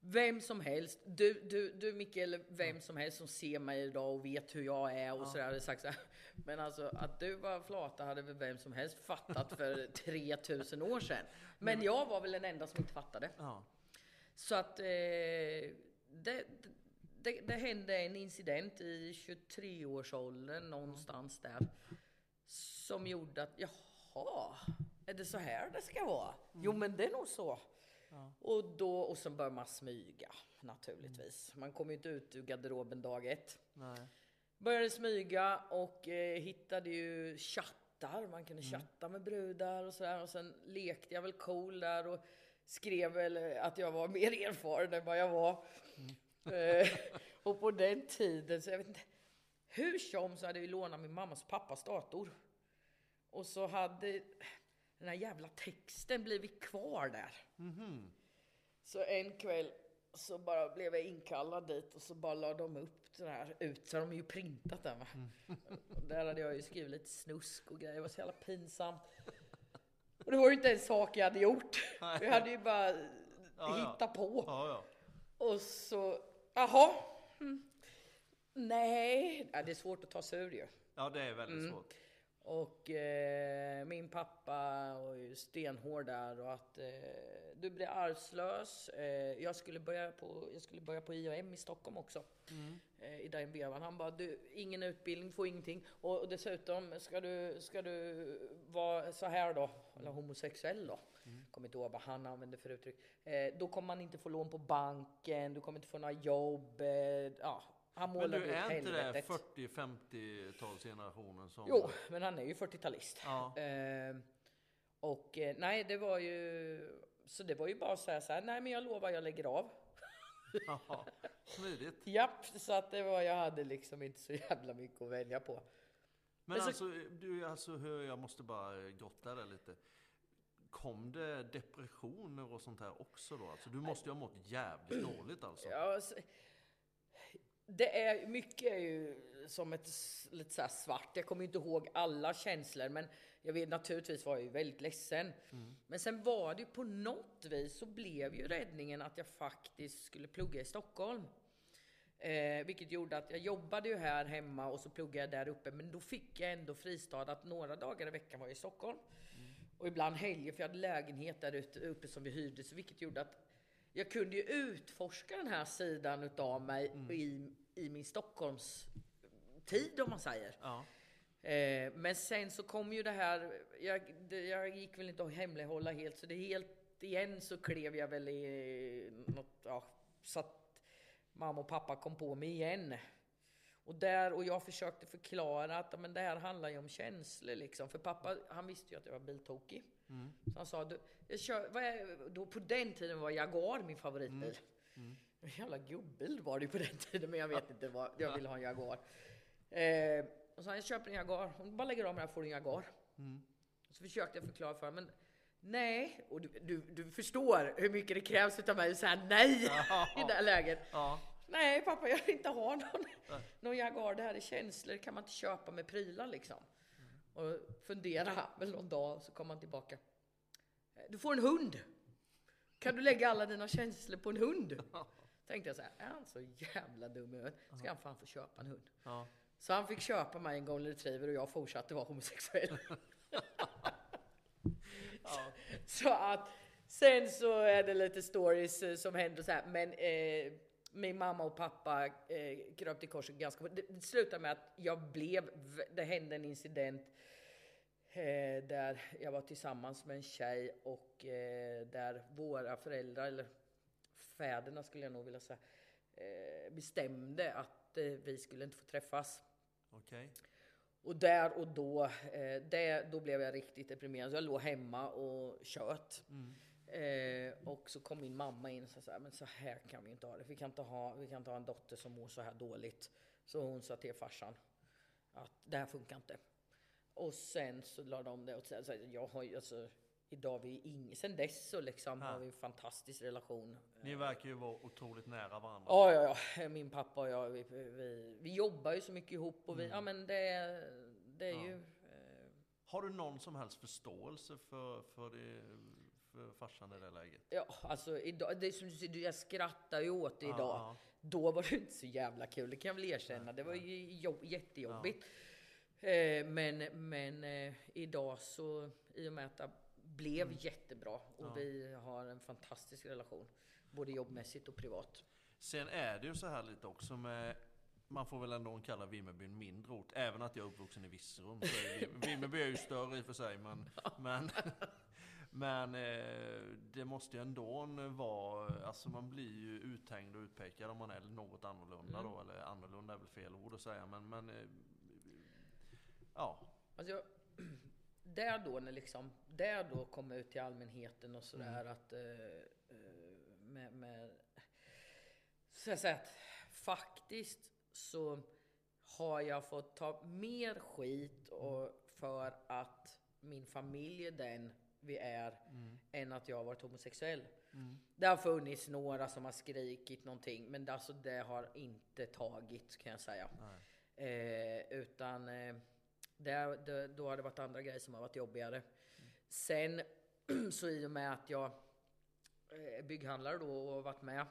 vem som helst, du, du, du Micke eller vem som helst som ser mig idag och vet hur jag är och sådär hade sagt så här. Men alltså att du var flata hade väl vem som helst fattat för 3000 år sedan. Men jag var väl den enda som inte fattade. ja. Så att eh, det, det, det hände en incident i 23-årsåldern någonstans där. Som gjorde att, jaha, är det så här det ska vara? Jo men det är nog så. Och då, och så bör man smyga naturligtvis. Man kommer ju inte ut ur garderoben dag ett. Nej. Började smyga och eh, hittade ju chattar. Man kunde chatta med brudar och sådär. Och sen lekte jag väl cool där och skrev väl att jag var mer erfaren än vad jag var. Eh, och på den tiden, så jag vet inte. Hur som så hade vi lånat min mammas pappas dator. Och så hade den här jävla texten blivit kvar där. Så en kväll så bara blev jag inkallad dit och så bara la de upp det här ut. Så har de ju printat den va. Och där hade jag ju skrivit lite snusk och grejer. Det var så jävla pinsamt. Och det var ju inte en sak jag hade gjort. Jag hade ju bara Ja, ja. hittat på. Ja, ja. Och så, jaha. Mm. Nej, ja, det är svårt att ta sig ur ju. ja, det är väldigt Mm. svårt. Och eh, min pappa var ju stenhård där och att eh, du blir arvslös. Eh, jag, skulle börja på, jag skulle börja på IAM i Stockholm också. Eh, I den vevan. Han bara, du, ingen utbildning, får ingenting. Och, och dessutom ska du, ska du vara så här då, eller homosexuell då. Kommer inte ihåg vad han använde för uttryck. Eh, då kommer man inte få lån på banken, du kommer inte få några jobb. Eh, ja, han Men målade du, är inte det helvetet. 40-50-talsgenerationen som... Jo, men han är ju 40-talist. Ja. Eh, och nej, det var ju... Så det var ju bara att säga så här, nej men jag lovar jag lägger av. Ja, smidigt. Japp, så att det var, jag hade liksom inte så jävla mycket att välja på. Men Men så- alltså, du, alltså, jag måste bara grotta där lite. Kom det depressioner och sånt här också då? Alltså, du måste ju ha mått jävligt dåligt alltså. Ja, så, det är, mycket är ju som ett lite så svart. Jag kommer inte ihåg alla känslor, men jag vet naturligtvis var jag ju väldigt ledsen. Men sen var det ju på något vis så blev ju räddningen att jag faktiskt skulle plugga i Stockholm. Eh, vilket gjorde att jag jobbade ju här hemma och så pluggade jag där uppe. Men då fick jag ändå fristad att några dagar i veckan var jag i Stockholm. Och ibland helger, för jag hade lägenhet där uppe som vi hyrde. Så vilket gjorde att jag kunde ju utforska den här sidan utav mig i, i min Stockholms tid om man säger. Ja. Eh, men sen så kom ju det här, jag, det, jag gick väl inte att hemlighålla helt, så det helt igen så klev jag väl i något, ja, så att mamma och pappa kom på mig igen. Och där, och jag försökte förklara att men det här handlar ju om känslor liksom. För pappa, han visste ju att jag var biltokig. Så han sa, du, jag kör, vad är, då på den tiden var Jaguar min favoritbil. En jävla gubbil var det på den tiden, men jag vet inte vad, jag ville ha en Jaguar. Eh, och så sa jag köper en Jaguar, om du bara lägger av med den här får du en Jaguar. Och så försökte jag förklara för honom, men nej, och du, du, du förstår hur mycket det krävs utav mig att säga nej i det här läget. Ja. Nej pappa, jag vill inte ha någon, någon Jaguar, det här är känslor, kan man inte köpa med prylar liksom. Och fundera väl någon dag, så kom han tillbaka. Du får en hund! Kan du lägga alla dina känslor på en hund? Tänkte jag så här, är han så jävla dum i huvudet? Ska han fan få köpa en hund? Ja. Så han fick köpa mig en golden retriever och jag fortsatte vara homosexuell. Så att sen så är det lite stories eh, som händer så här. Men eh, min mamma och pappa eh, kröp till korset ganska fort. Det, det slutade med att jag blev, det hände en incident eh, där jag var tillsammans med en tjej och eh, där våra föräldrar, eller fäderna skulle jag nog vilja säga, eh, bestämde att eh, vi skulle inte få träffas. Okej. Och där och då, eh, det, då blev jag riktigt deprimerad. Så jag låg hemma och tjöt. Eh, och så kom min mamma in och sa så här, men så här kan vi inte ha det. Vi kan inte ha, vi kan inte ha en dotter som mår så här dåligt. Så hon sa till farsan att det här funkar inte. Och sen så la de det åt sidan. Så Jag har ju alltså, idag vi är ing- sen dess så liksom har vi en fantastisk relation. Ni verkar ju vara otroligt nära varandra. Ja, ja, ja. Min pappa och jag, vi, vi, vi jobbar ju så mycket ihop och vi, ja men det, det är ju... Eh, Har du någon som helst förståelse för, för, det, för farsan i det läget? ja, alltså idag, det som du säger, jag skrattar ju åt det idag. Ja. Då var det inte så jävla kul, det kan jag väl erkänna. Det var ju jobb, jättejobbigt. Eh, men men eh, idag så, i och med att det blev jättebra och vi har en fantastisk relation. Både jobbmässigt och privat. Sen är det ju så här lite också med man får väl ändå kalla Vimmerby en mindre ort. Även att jag är uppvuxen i Virserum. Vimmerby är ju större i och för sig. Men, men, men eh, det måste ju ändå vara... Alltså man blir ju uthängd och utpekad om man är något annorlunda då. Eller annorlunda är väl fel ord att säga. Men, men eh, ja. Alltså jag, där då när liksom, där då kom ut till allmänheten och sådär att eh, med, med så jag säger att faktiskt så har jag fått ta mer skit och för att min familj är den vi är än att jag har varit homosexuell. Det har funnits några som har skrikit någonting men det, alltså, det har inte tagit kan jag säga. Eh, utan eh, det, det, då har det varit andra grejer som har varit jobbigare. Sen så i och med att jag är bygghandlare då och har varit med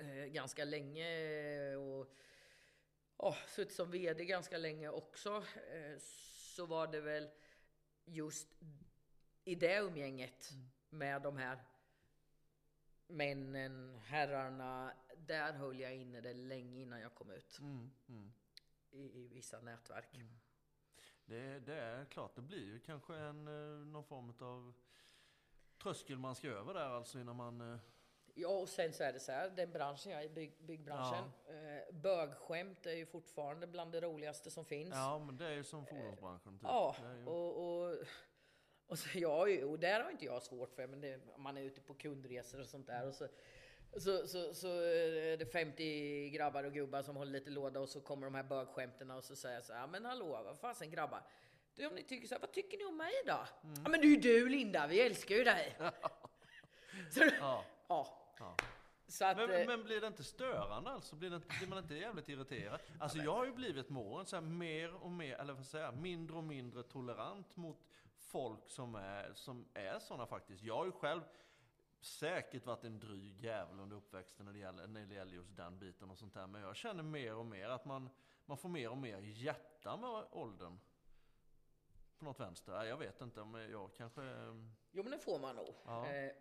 eh, ganska länge och oh, suttit som VD ganska länge också. Eh, så var det väl just i det umgänget med de här männen, herrarna. Där höll jag inne det länge innan jag kom ut Mm, mm. i, i vissa nätverk. Det, det är klart, det blir ju kanske en, eh, någon form av tröskel man ska över där alltså innan man... eh, Ja, och sen så är det så här, den branschen jag är bygg, byggbranschen. Eh, bögskämt är ju fortfarande bland det roligaste som finns. Ja, men det är ju som fordonsbranschen. Typ. Ja, ju, och, och, och, så, ja, och där har inte jag svårt för, men det, man är ute på kundresor och sånt där. Och så, så, så, så är det 50 grabbar och gubbar som håller lite låda och så kommer de här bögskämten och så säger jag så här, men hallå, vad fasen grabbar? Du, om ni tycker så här, vad tycker ni om mig då? Ja, men det är ju du Linda, vi älskar ju dig. så, ja, ja. ja. Att, eh, Men, men blir det inte störande alltså? Blir, det, inte- blir man inte jävligt irriterad? Alltså jag har ju blivit med åren så här, mer och mer, eller vad säger jag, mindre och mindre tolerant mot folk som är, som är sådana faktiskt. Jag har ju själv säkert varit en dryg jävel under uppväxten när det gäller, när det gäller just den biten och sånt där. Men jag känner mer och mer att man, man får mer och mer hjärta med åldern. På något vänster. Jag vet inte om jag kanske... ehm, Jo men det får man nog. Ja. Eh,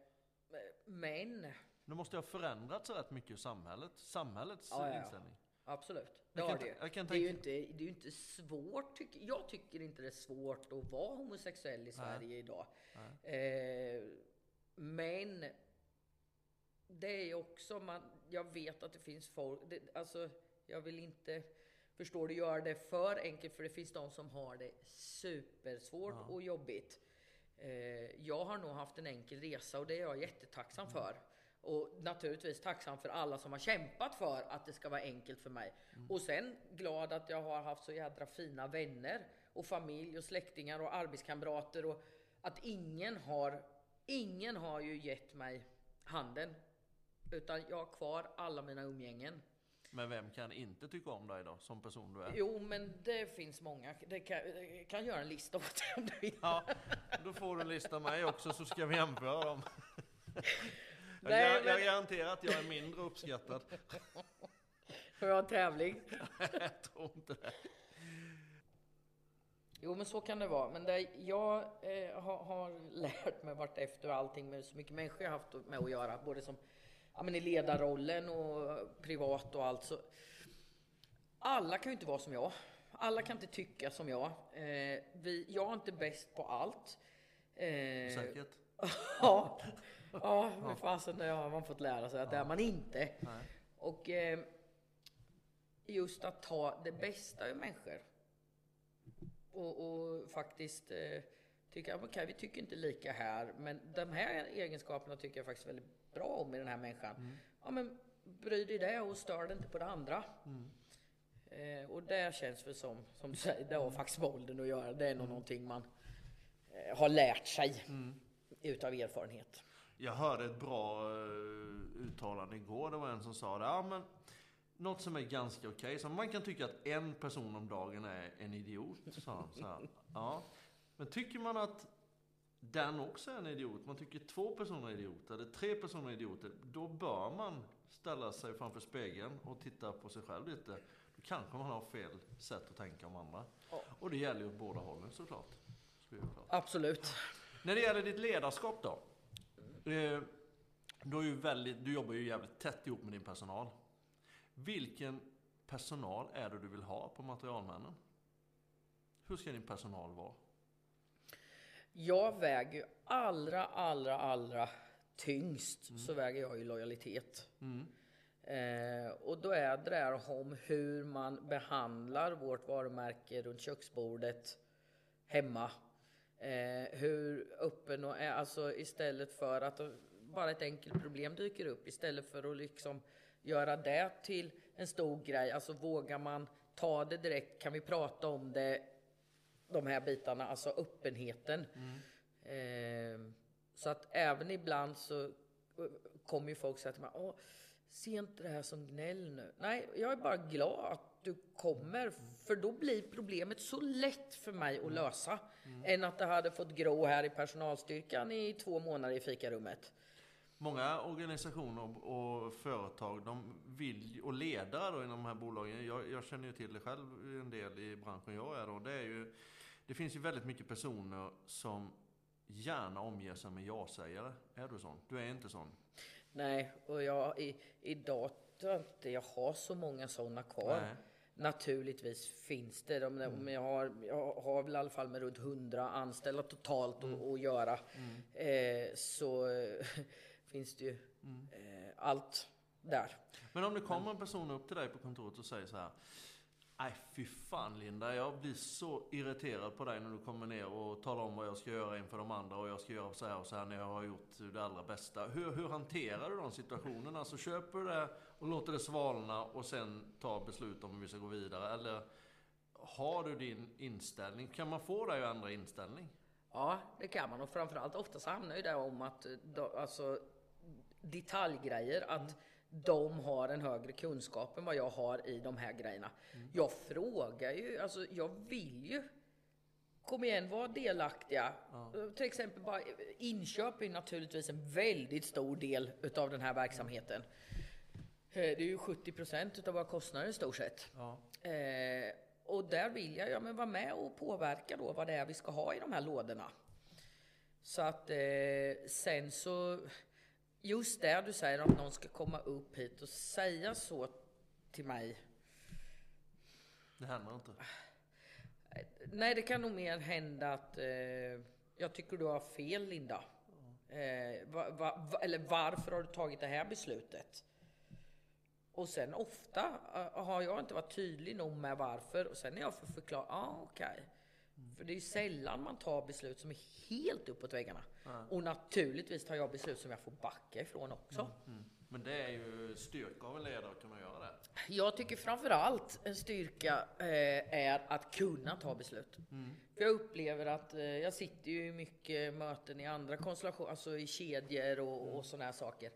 men Nu måste jag ha förändrats rätt mycket i samhället. Samhällets ja, ja. inställning. Absolut, det har det jag kan Det är ju inte, det är ju inte svårt, tycker, jag tycker inte det är svårt att vara homosexuell i Sverige idag. Eh, men det är också, man, jag vet att det finns folk, det, alltså jag vill inte, förstår du, göra det för enkelt för det finns de som har det supersvårt och jobbigt. Eh, jag har nog haft en enkel resa och det är jag jättetacksam för. Och naturligtvis tacksam för alla som har kämpat för att det ska vara enkelt för mig. Och sen glad att jag har haft så jädra fina vänner och familj och släktingar och arbetskamrater och att ingen har, ingen har ju gett mig handen. Utan jag har kvar alla mina umgängen. Men vem kan inte tycka om dig då, som person du är? Jo, men det finns många. Det kan, jag kan göra en lista åt dig om du vill. Ja, då får du lista mig också så ska vi jämföra dem. Jag, Nej, jag men- garanterar att jag är mindre uppskattad. Får jag en tävling? Jag tror inte det. Jo, men så kan det vara. Men det, jag eh, har, har lärt mig vart efter och allting med så mycket människor jag haft med att göra, både som ja, men i ledarrollen och privat och allt. Så alla kan ju inte vara som jag. Alla kan inte tycka som jag. Eh, vi, jag är inte bäst på allt. Eh, Säkert? ja, ja, men fasen det har man fått lära sig att det är man inte. Och eh, just att ta det bästa ur människor. Och, och faktiskt eh, tycka, okej vi tycker inte lika här, men de här egenskaperna tycker jag faktiskt väldigt bra om i den här människan. Ja men bry dig det och stör dig inte på det andra. Eh, och det känns väl som, som du säger, det har faktiskt med åldern att göra. Det är nog någonting man eh, har lärt sig utav erfarenhet. Jag hörde ett bra eh, uttalande igår. Det var en som sa det. Ja, men något som är ganska okej. Så man kan tycka att en person om dagen är en idiot. Sa han. Så här. Ja. Men tycker man att den också är en idiot, man tycker två personer är idioter, eller tre personer är idioter, då bör man ställa sig framför spegeln och titta på sig själv lite. Då kanske man har fel sätt att tänka om andra. Ja. Och det gäller ju åt båda hållen såklart. Ska vi göra klart. Absolut. När det gäller ditt ledarskap då? Eh, Du, är ju väldigt, du jobbar ju jävligt tätt ihop med din personal. Vilken personal är det du vill ha på materialmännen? Hur ska din personal vara? Jag väger ju allra, allra, allra tyngst så väger jag ju lojalitet. Eh, och då är det där om hur man behandlar vårt varumärke runt köksbordet hemma. Eh, hur öppen och är, alltså istället för att bara ett enkelt problem dyker upp istället för att liksom göra det till en stor grej. Alltså vågar man ta det direkt? Kan vi prata om det? De här bitarna, alltså öppenheten. Mm. Eh, så att även ibland så eh, kommer ju folk säga till mig, Åh, se inte det här som gnäll nu. Nej, jag är bara glad du kommer, för då blir problemet så lätt för mig att lösa. Mm. Än att det hade fått grå här i personalstyrkan i två månader i fikarummet. Många organisationer och företag de vill, och ledare då inom de här bolagen, jag, jag känner ju till det själv en del i branschen jag är då, det är ju det finns ju väldigt mycket personer som gärna omger sig med ja-sägare. Är du sån? Du är inte sån? Nej, och jag i, idag tror inte jag har så många sådana kvar. Nej. Naturligtvis finns det. De, mm. jag, har, jag har väl i alla fall med runt 100 anställda totalt mm. att, att göra. Mm. Eh, så finns det ju mm. eh, allt där. Men om det kommer en person upp till dig på kontoret och säger så här. Nej fy fan Linda, jag blir så irriterad på dig när du kommer ner och talar om vad jag ska göra inför de andra och jag ska göra så här och så här när jag har gjort det allra bästa. Hur, hur hanterar du de situationerna? Alltså köper du det och låter det svalna och sen tar beslut om hur vi ska gå vidare? Eller har du din inställning? Kan man få dig att ändra inställning? Ja, det kan man och framförallt oftast handlar det om att alltså detaljgrejer, att mm de har en högre kunskap än vad jag har i de här grejerna. Mm. Jag frågar ju, alltså jag vill ju Kom igen, var delaktiga. Ja. Till exempel bara inköp är naturligtvis en väldigt stor del utav den här verksamheten. Eh, det är ju 70 procent utav våra kostnader i stort sett. Ja. Eh, och där vill jag ja, men vara med och påverka då vad det är vi ska ha i de här lådorna. Så att eh, sen så just det du säger att någon ska komma upp hit och säga så till mig. Det händer inte? Nej, det kan nog mer hända att eh, jag tycker du har fel Linda. Eh, va, va, eller varför har du tagit det här beslutet? Och sen ofta uh, har jag inte varit tydlig nog med varför och sen är jag för förklara, ah, okej. Okay. För det är ju sällan man tar beslut som är helt uppåt väggarna. Mm. Och naturligtvis tar jag beslut som jag får backa ifrån också. Mm. Mm. Men det är ju styrka av en ledare att kunna göra det. Jag tycker framförallt en styrka eh, är att kunna ta beslut. Mm. För jag upplever att eh, jag sitter ju i mycket möten i andra konstellationer, alltså i kedjor och, och mm. sådana här saker.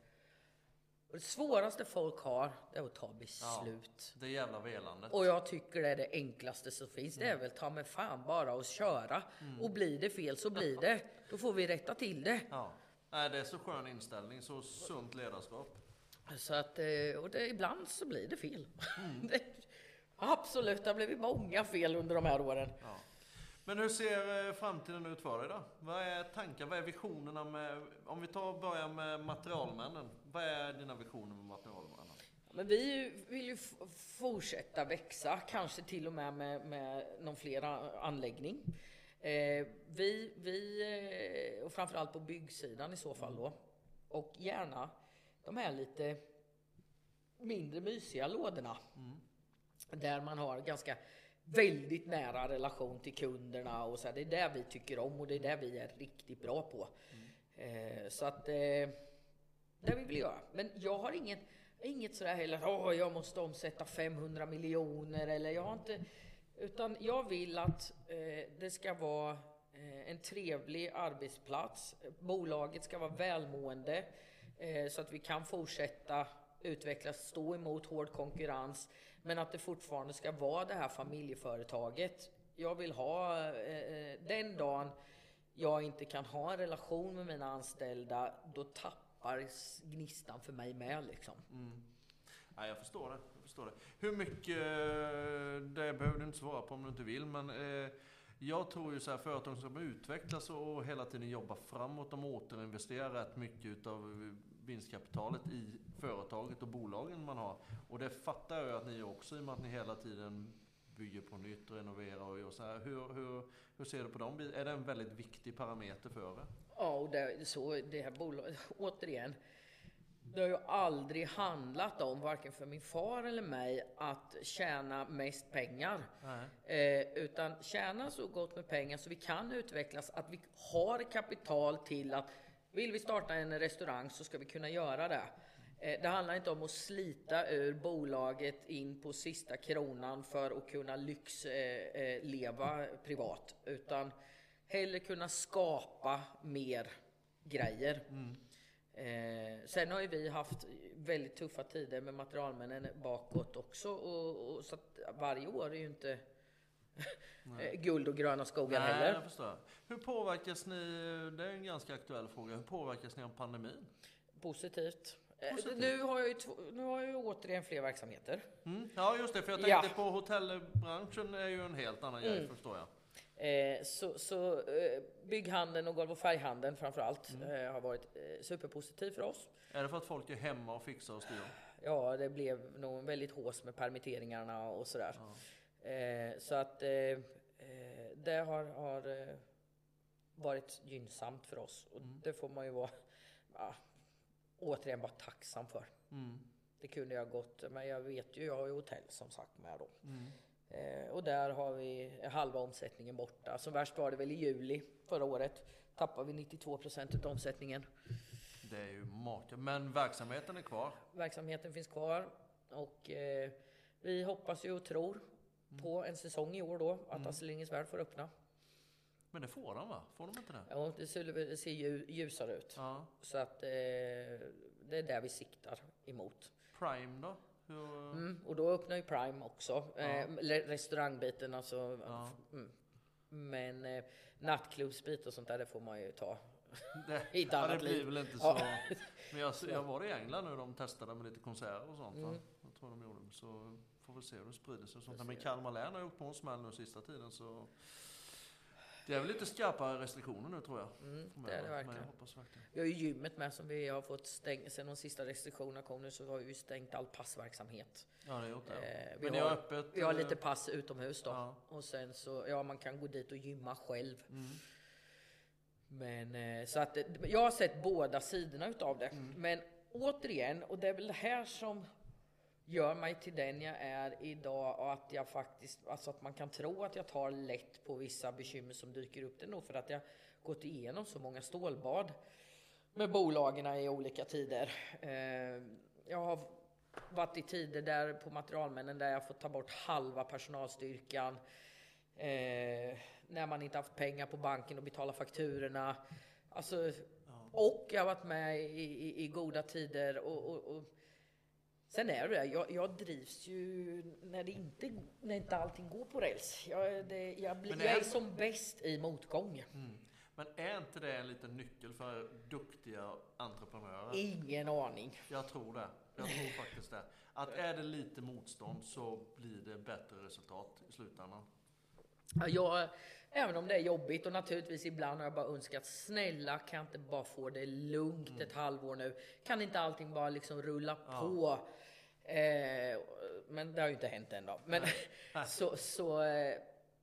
Och det svåraste folk har, det är att ta beslut. Ja, det jävla velandet. Och jag tycker det är det enklaste som finns. Det är väl ta med fan bara att köra. Mm. Och blir det fel så blir det. Då får vi rätta till det. Ja. Nej, det är så skön inställning, så sunt ledarskap. Så att, eh, och det, ibland så blir det fel. Mm. det, absolut, det har blivit många fel under de här åren. Ja. Men hur ser eh, framtiden ut för dig då? Vad är tankar, vad är visionerna med, om vi tar och börjar med materialmännen. Vad är dina visioner med materialmännen? Men vi vill ju fortsätta växa, kanske till och med med, med någon fler anläggning. Eh, vi, vi, eh, och framförallt på byggsidan i så fall då. Och gärna de här lite mindre mysiga lådorna. Mm. Där man har ganska väldigt nära relation till kunderna och så. Här, det är det vi tycker om och det är det vi är riktigt bra på. Mm. Eh, så att eh, det vi vill göra. Men jag har inget, inget sådär heller, åh jag måste omsätta 500 miljoner eller jag har inte, utan jag vill att eh, det ska vara eh, en trevlig arbetsplats. Bolaget ska vara välmående eh, så att vi kan fortsätta utvecklas, stå emot hård konkurrens. Men att det fortfarande ska vara det här familjeföretaget. Jag vill ha eh, eh, den dagen jag inte kan ha en relation med mina anställda, då tappar gnistan för mig med liksom. Mm. Ja, jag förstår det. Jag förstår det. Hur mycket, eh, det behöver du inte svara på om du inte vill, men eh, jag tror ju så här, företag som utvecklas och hela tiden jobbar framåt, de återinvesterar rätt mycket utav eh, vinstkapitalet i företaget och bolagen man har. Och det fattar jag att ni också i och med att ni hela tiden bygger på nytt, renoverar och gör så här. Hur, hur, hur ser du på dem? Är det en väldigt viktig parameter för er? Ja, och det, så det här bolaget, återigen. Det har ju aldrig handlat om, varken för min far eller mig, att tjäna mest pengar. Eh, utan tjäna så gott med pengar så vi kan utvecklas, att vi har kapital till att vill vi starta en restaurang så ska vi kunna göra det. Eh, det handlar inte om att slita ur bolaget in på sista kronan för att kunna lyxleva eh, privat, utan hellre kunna skapa mer grejer. Eh, sen har ju vi haft väldigt tuffa tider med materialmännen bakåt också och, och så att varje år är ju inte eh, guld och gröna skogar Nej, heller. jag förstår. Hur påverkas ni, det är en ganska aktuell fråga, hur påverkas ni av pandemin? Positivt. Eh, Positivt. Nu, har jag ju två, nu har jag ju återigen fler verksamheter. Mm. Ja just det, för jag Ja. tänkte på hotellbranschen är ju en helt annan grej förstår jag. Eh, så så eh, bygghandeln och golv och färghandeln framför allt Mm. eh, har varit eh, superpositiv för oss. Är det för att folk är hemma och fixar och styr? Ja, det blev nog väldigt hås med permitteringarna och sådär. Eh, så att det har, har varit gynnsamt för oss och det får man ju vara ja, återigen bara tacksam för. Mm. Det kunde jag gått, men jag vet ju, jag har ju hotell som sagt med då. Eh, och där har vi halva omsättningen borta. Som värst var det väl i juli förra året. Tappade vi 92 procent av omsättningen. Det är ju maka. Men verksamheten är kvar. Verksamheten finns kvar och eh, vi hoppas ju och tror på en säsong i år då att Astrid Lindgrens Värld får öppna. Men det får de va? får de inte det? Ja, det ser, det ser ju ljusare ut. Ja. Så att eh, det är där vi siktar emot. Prime då? Hur, Mm, och då öppnar ju Prime också. Eh, eller restaurangbiten alltså. Ja. Mm. Men eh, nattklubbsbit och sånt där, det får man ju ta. det, i ett ja, annat det blir liv. väl inte Ja. så. Men jag, jag var i England nu, de testade med lite konserter och sånt. Mm. Jag tror de gjorde. Så får vi se hur det sprider sig. och Sånt. Men Kalmar län har gjort på en smäll nu sista tiden så. Det är väl lite skarpare restriktioner nu tror jag. Mm, det är det verkligen. verkligen. Vi har ju gymmet med som vi har fått stänga. Sen de sista restriktionerna kom nu så har vi ju stängt all passverksamhet. Ja, det har gjort det. Eh, vi Men har öppet? Vi har eh, lite pass utomhus då. Ja. Och sen så, ja man kan gå dit och gymma själv. Mm. Men eh, så att det- jag har sett båda sidorna utav det. Mm. Men återigen, och det är väl det här som gör mig till den jag är idag och att jag faktiskt, alltså att man kan tro att jag tar lätt på vissa bekymmer som dyker upp. Det är nog för att jag gått igenom så många stålbad med bolagen i olika tider. Eh, jag har varit i tider där på materialmännen där jag fått ta bort halva personalstyrkan. Eh, när man inte haft pengar på banken och betala fakturorna. Alltså, och jag har varit med i, i, i goda tider och, och, och Sen är det jag, jag drivs ju när, det inte, när inte allting går på räls. Jag, det, jag, blir, det jag är- är som bäst i motgång. Mm. Men är inte det en liten nyckel för duktiga entreprenörer? Ingen aning. Jag tror det. Jag tror faktiskt det. Att är det lite motstånd så blir det bättre resultat i slutändan. Ja, Jag, även om det är jobbigt och naturligtvis ibland har jag bara önskat snälla kan jag inte bara få det lugnt ett halvår nu? Kan inte allting bara liksom rulla på? Eh, men det har ju inte hänt än då. Men så, så eh,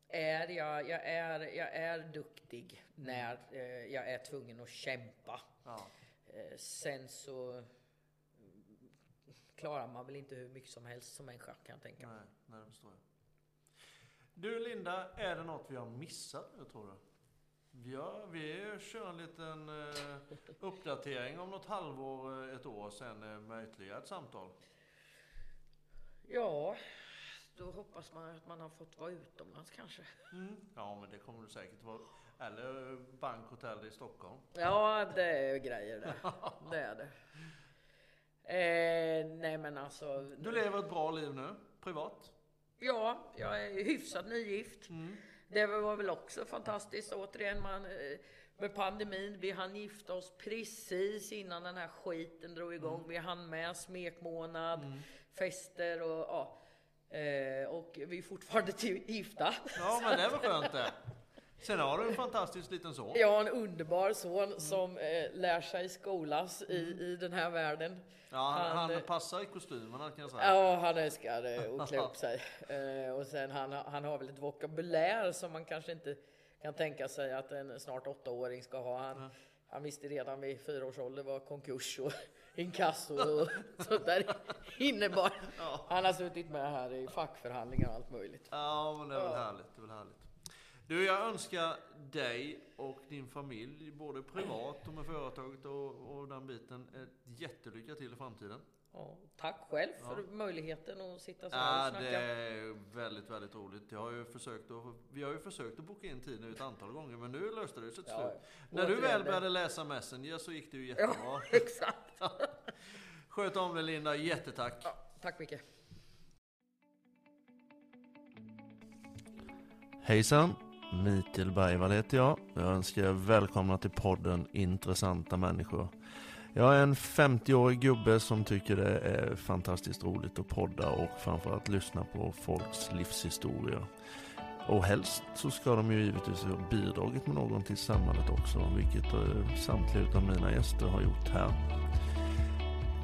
är jag, jag är, jag är duktig när eh, jag är tvungen att kämpa. Ja. Eh, sen så mm, klarar man väl inte hur mycket som helst som människa kan jag tänka. Nej, nej, det förstår jag. Du Linda, är det något vi har missat nu tror du? Vi, har, vi kör en liten eh, uppdatering om något halvår, eh, ett år sen med ytterligare ett samtal. Ja, då hoppas man att man har fått vara utomlands kanske. Mm. Ja, men det kommer du säkert vara. Eller bankhotell i Stockholm. Ja, det är grejer det. Det är det. Eh, nej men alltså. Du lever ett bra liv nu, privat. Ja, jag är hyfsat nygift. Det var väl också fantastiskt. Återigen, man, eh, med pandemin, vi hann gifta oss precis innan den här skiten drog igång. Vi hann med smekmånad, fester och ja. Eh, och vi är fortfarande gifta. Ja, men det var skönt det. Sen har du en fantastisk liten son. Jag har en underbar son som eh, lär sig skolas i, i den här världen. Ja, han, Han, han eh, passar i kostymerna kan jag säga. Ja, han älskar eh, att klä upp sig. Eh, och sen han, han har väl ett vokabulär som man kanske inte kan tänka sig att en snart åttaåring ska ha. Han, Han visste redan vid fyra års ålder vad konkurs och inkasso och sånt där innebar. Han har suttit med här i fackförhandlingar och allt möjligt. Ja, men det är väl härligt. Det är väl härligt. Du, jag önskar dig och din familj, både privat och med företaget och, och den biten, ett jättelycka till i framtiden. Ja, tack själv för möjligheten att sitta så här och Ja, snacka. det är väldigt, väldigt roligt. Jag har ju försökt att, vi har ju försökt att boka in tid nu ett antal gånger, men nu löste det sig till Ja, slut. ja. När du väl började läsa Messenger så gick det ju jättebra. Ja, exakt. Sköt om dig Linda, jättetack. Ja, tack mycket. Hejsan! Mikael Bergvall heter jag. Jag önskar er välkomna till podden Intressanta människor. Jag är en 50-årig gubbe som tycker det är fantastiskt roligt att podda och framförallt lyssna på folks livshistorier. Och helst så ska de ju givetvis ha bidragit med någon till samhället också, vilket eh, samtliga av mina gäster har gjort här.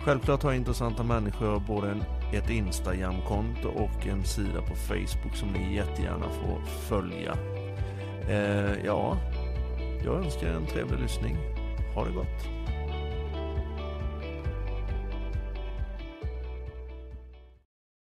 Självklart har intressanta människor både en, ett Instagram-konto och en sida på Facebook som ni jättegärna får följa. Eh, ja, jag önskar er en trevlig lyssning. Ha det gott!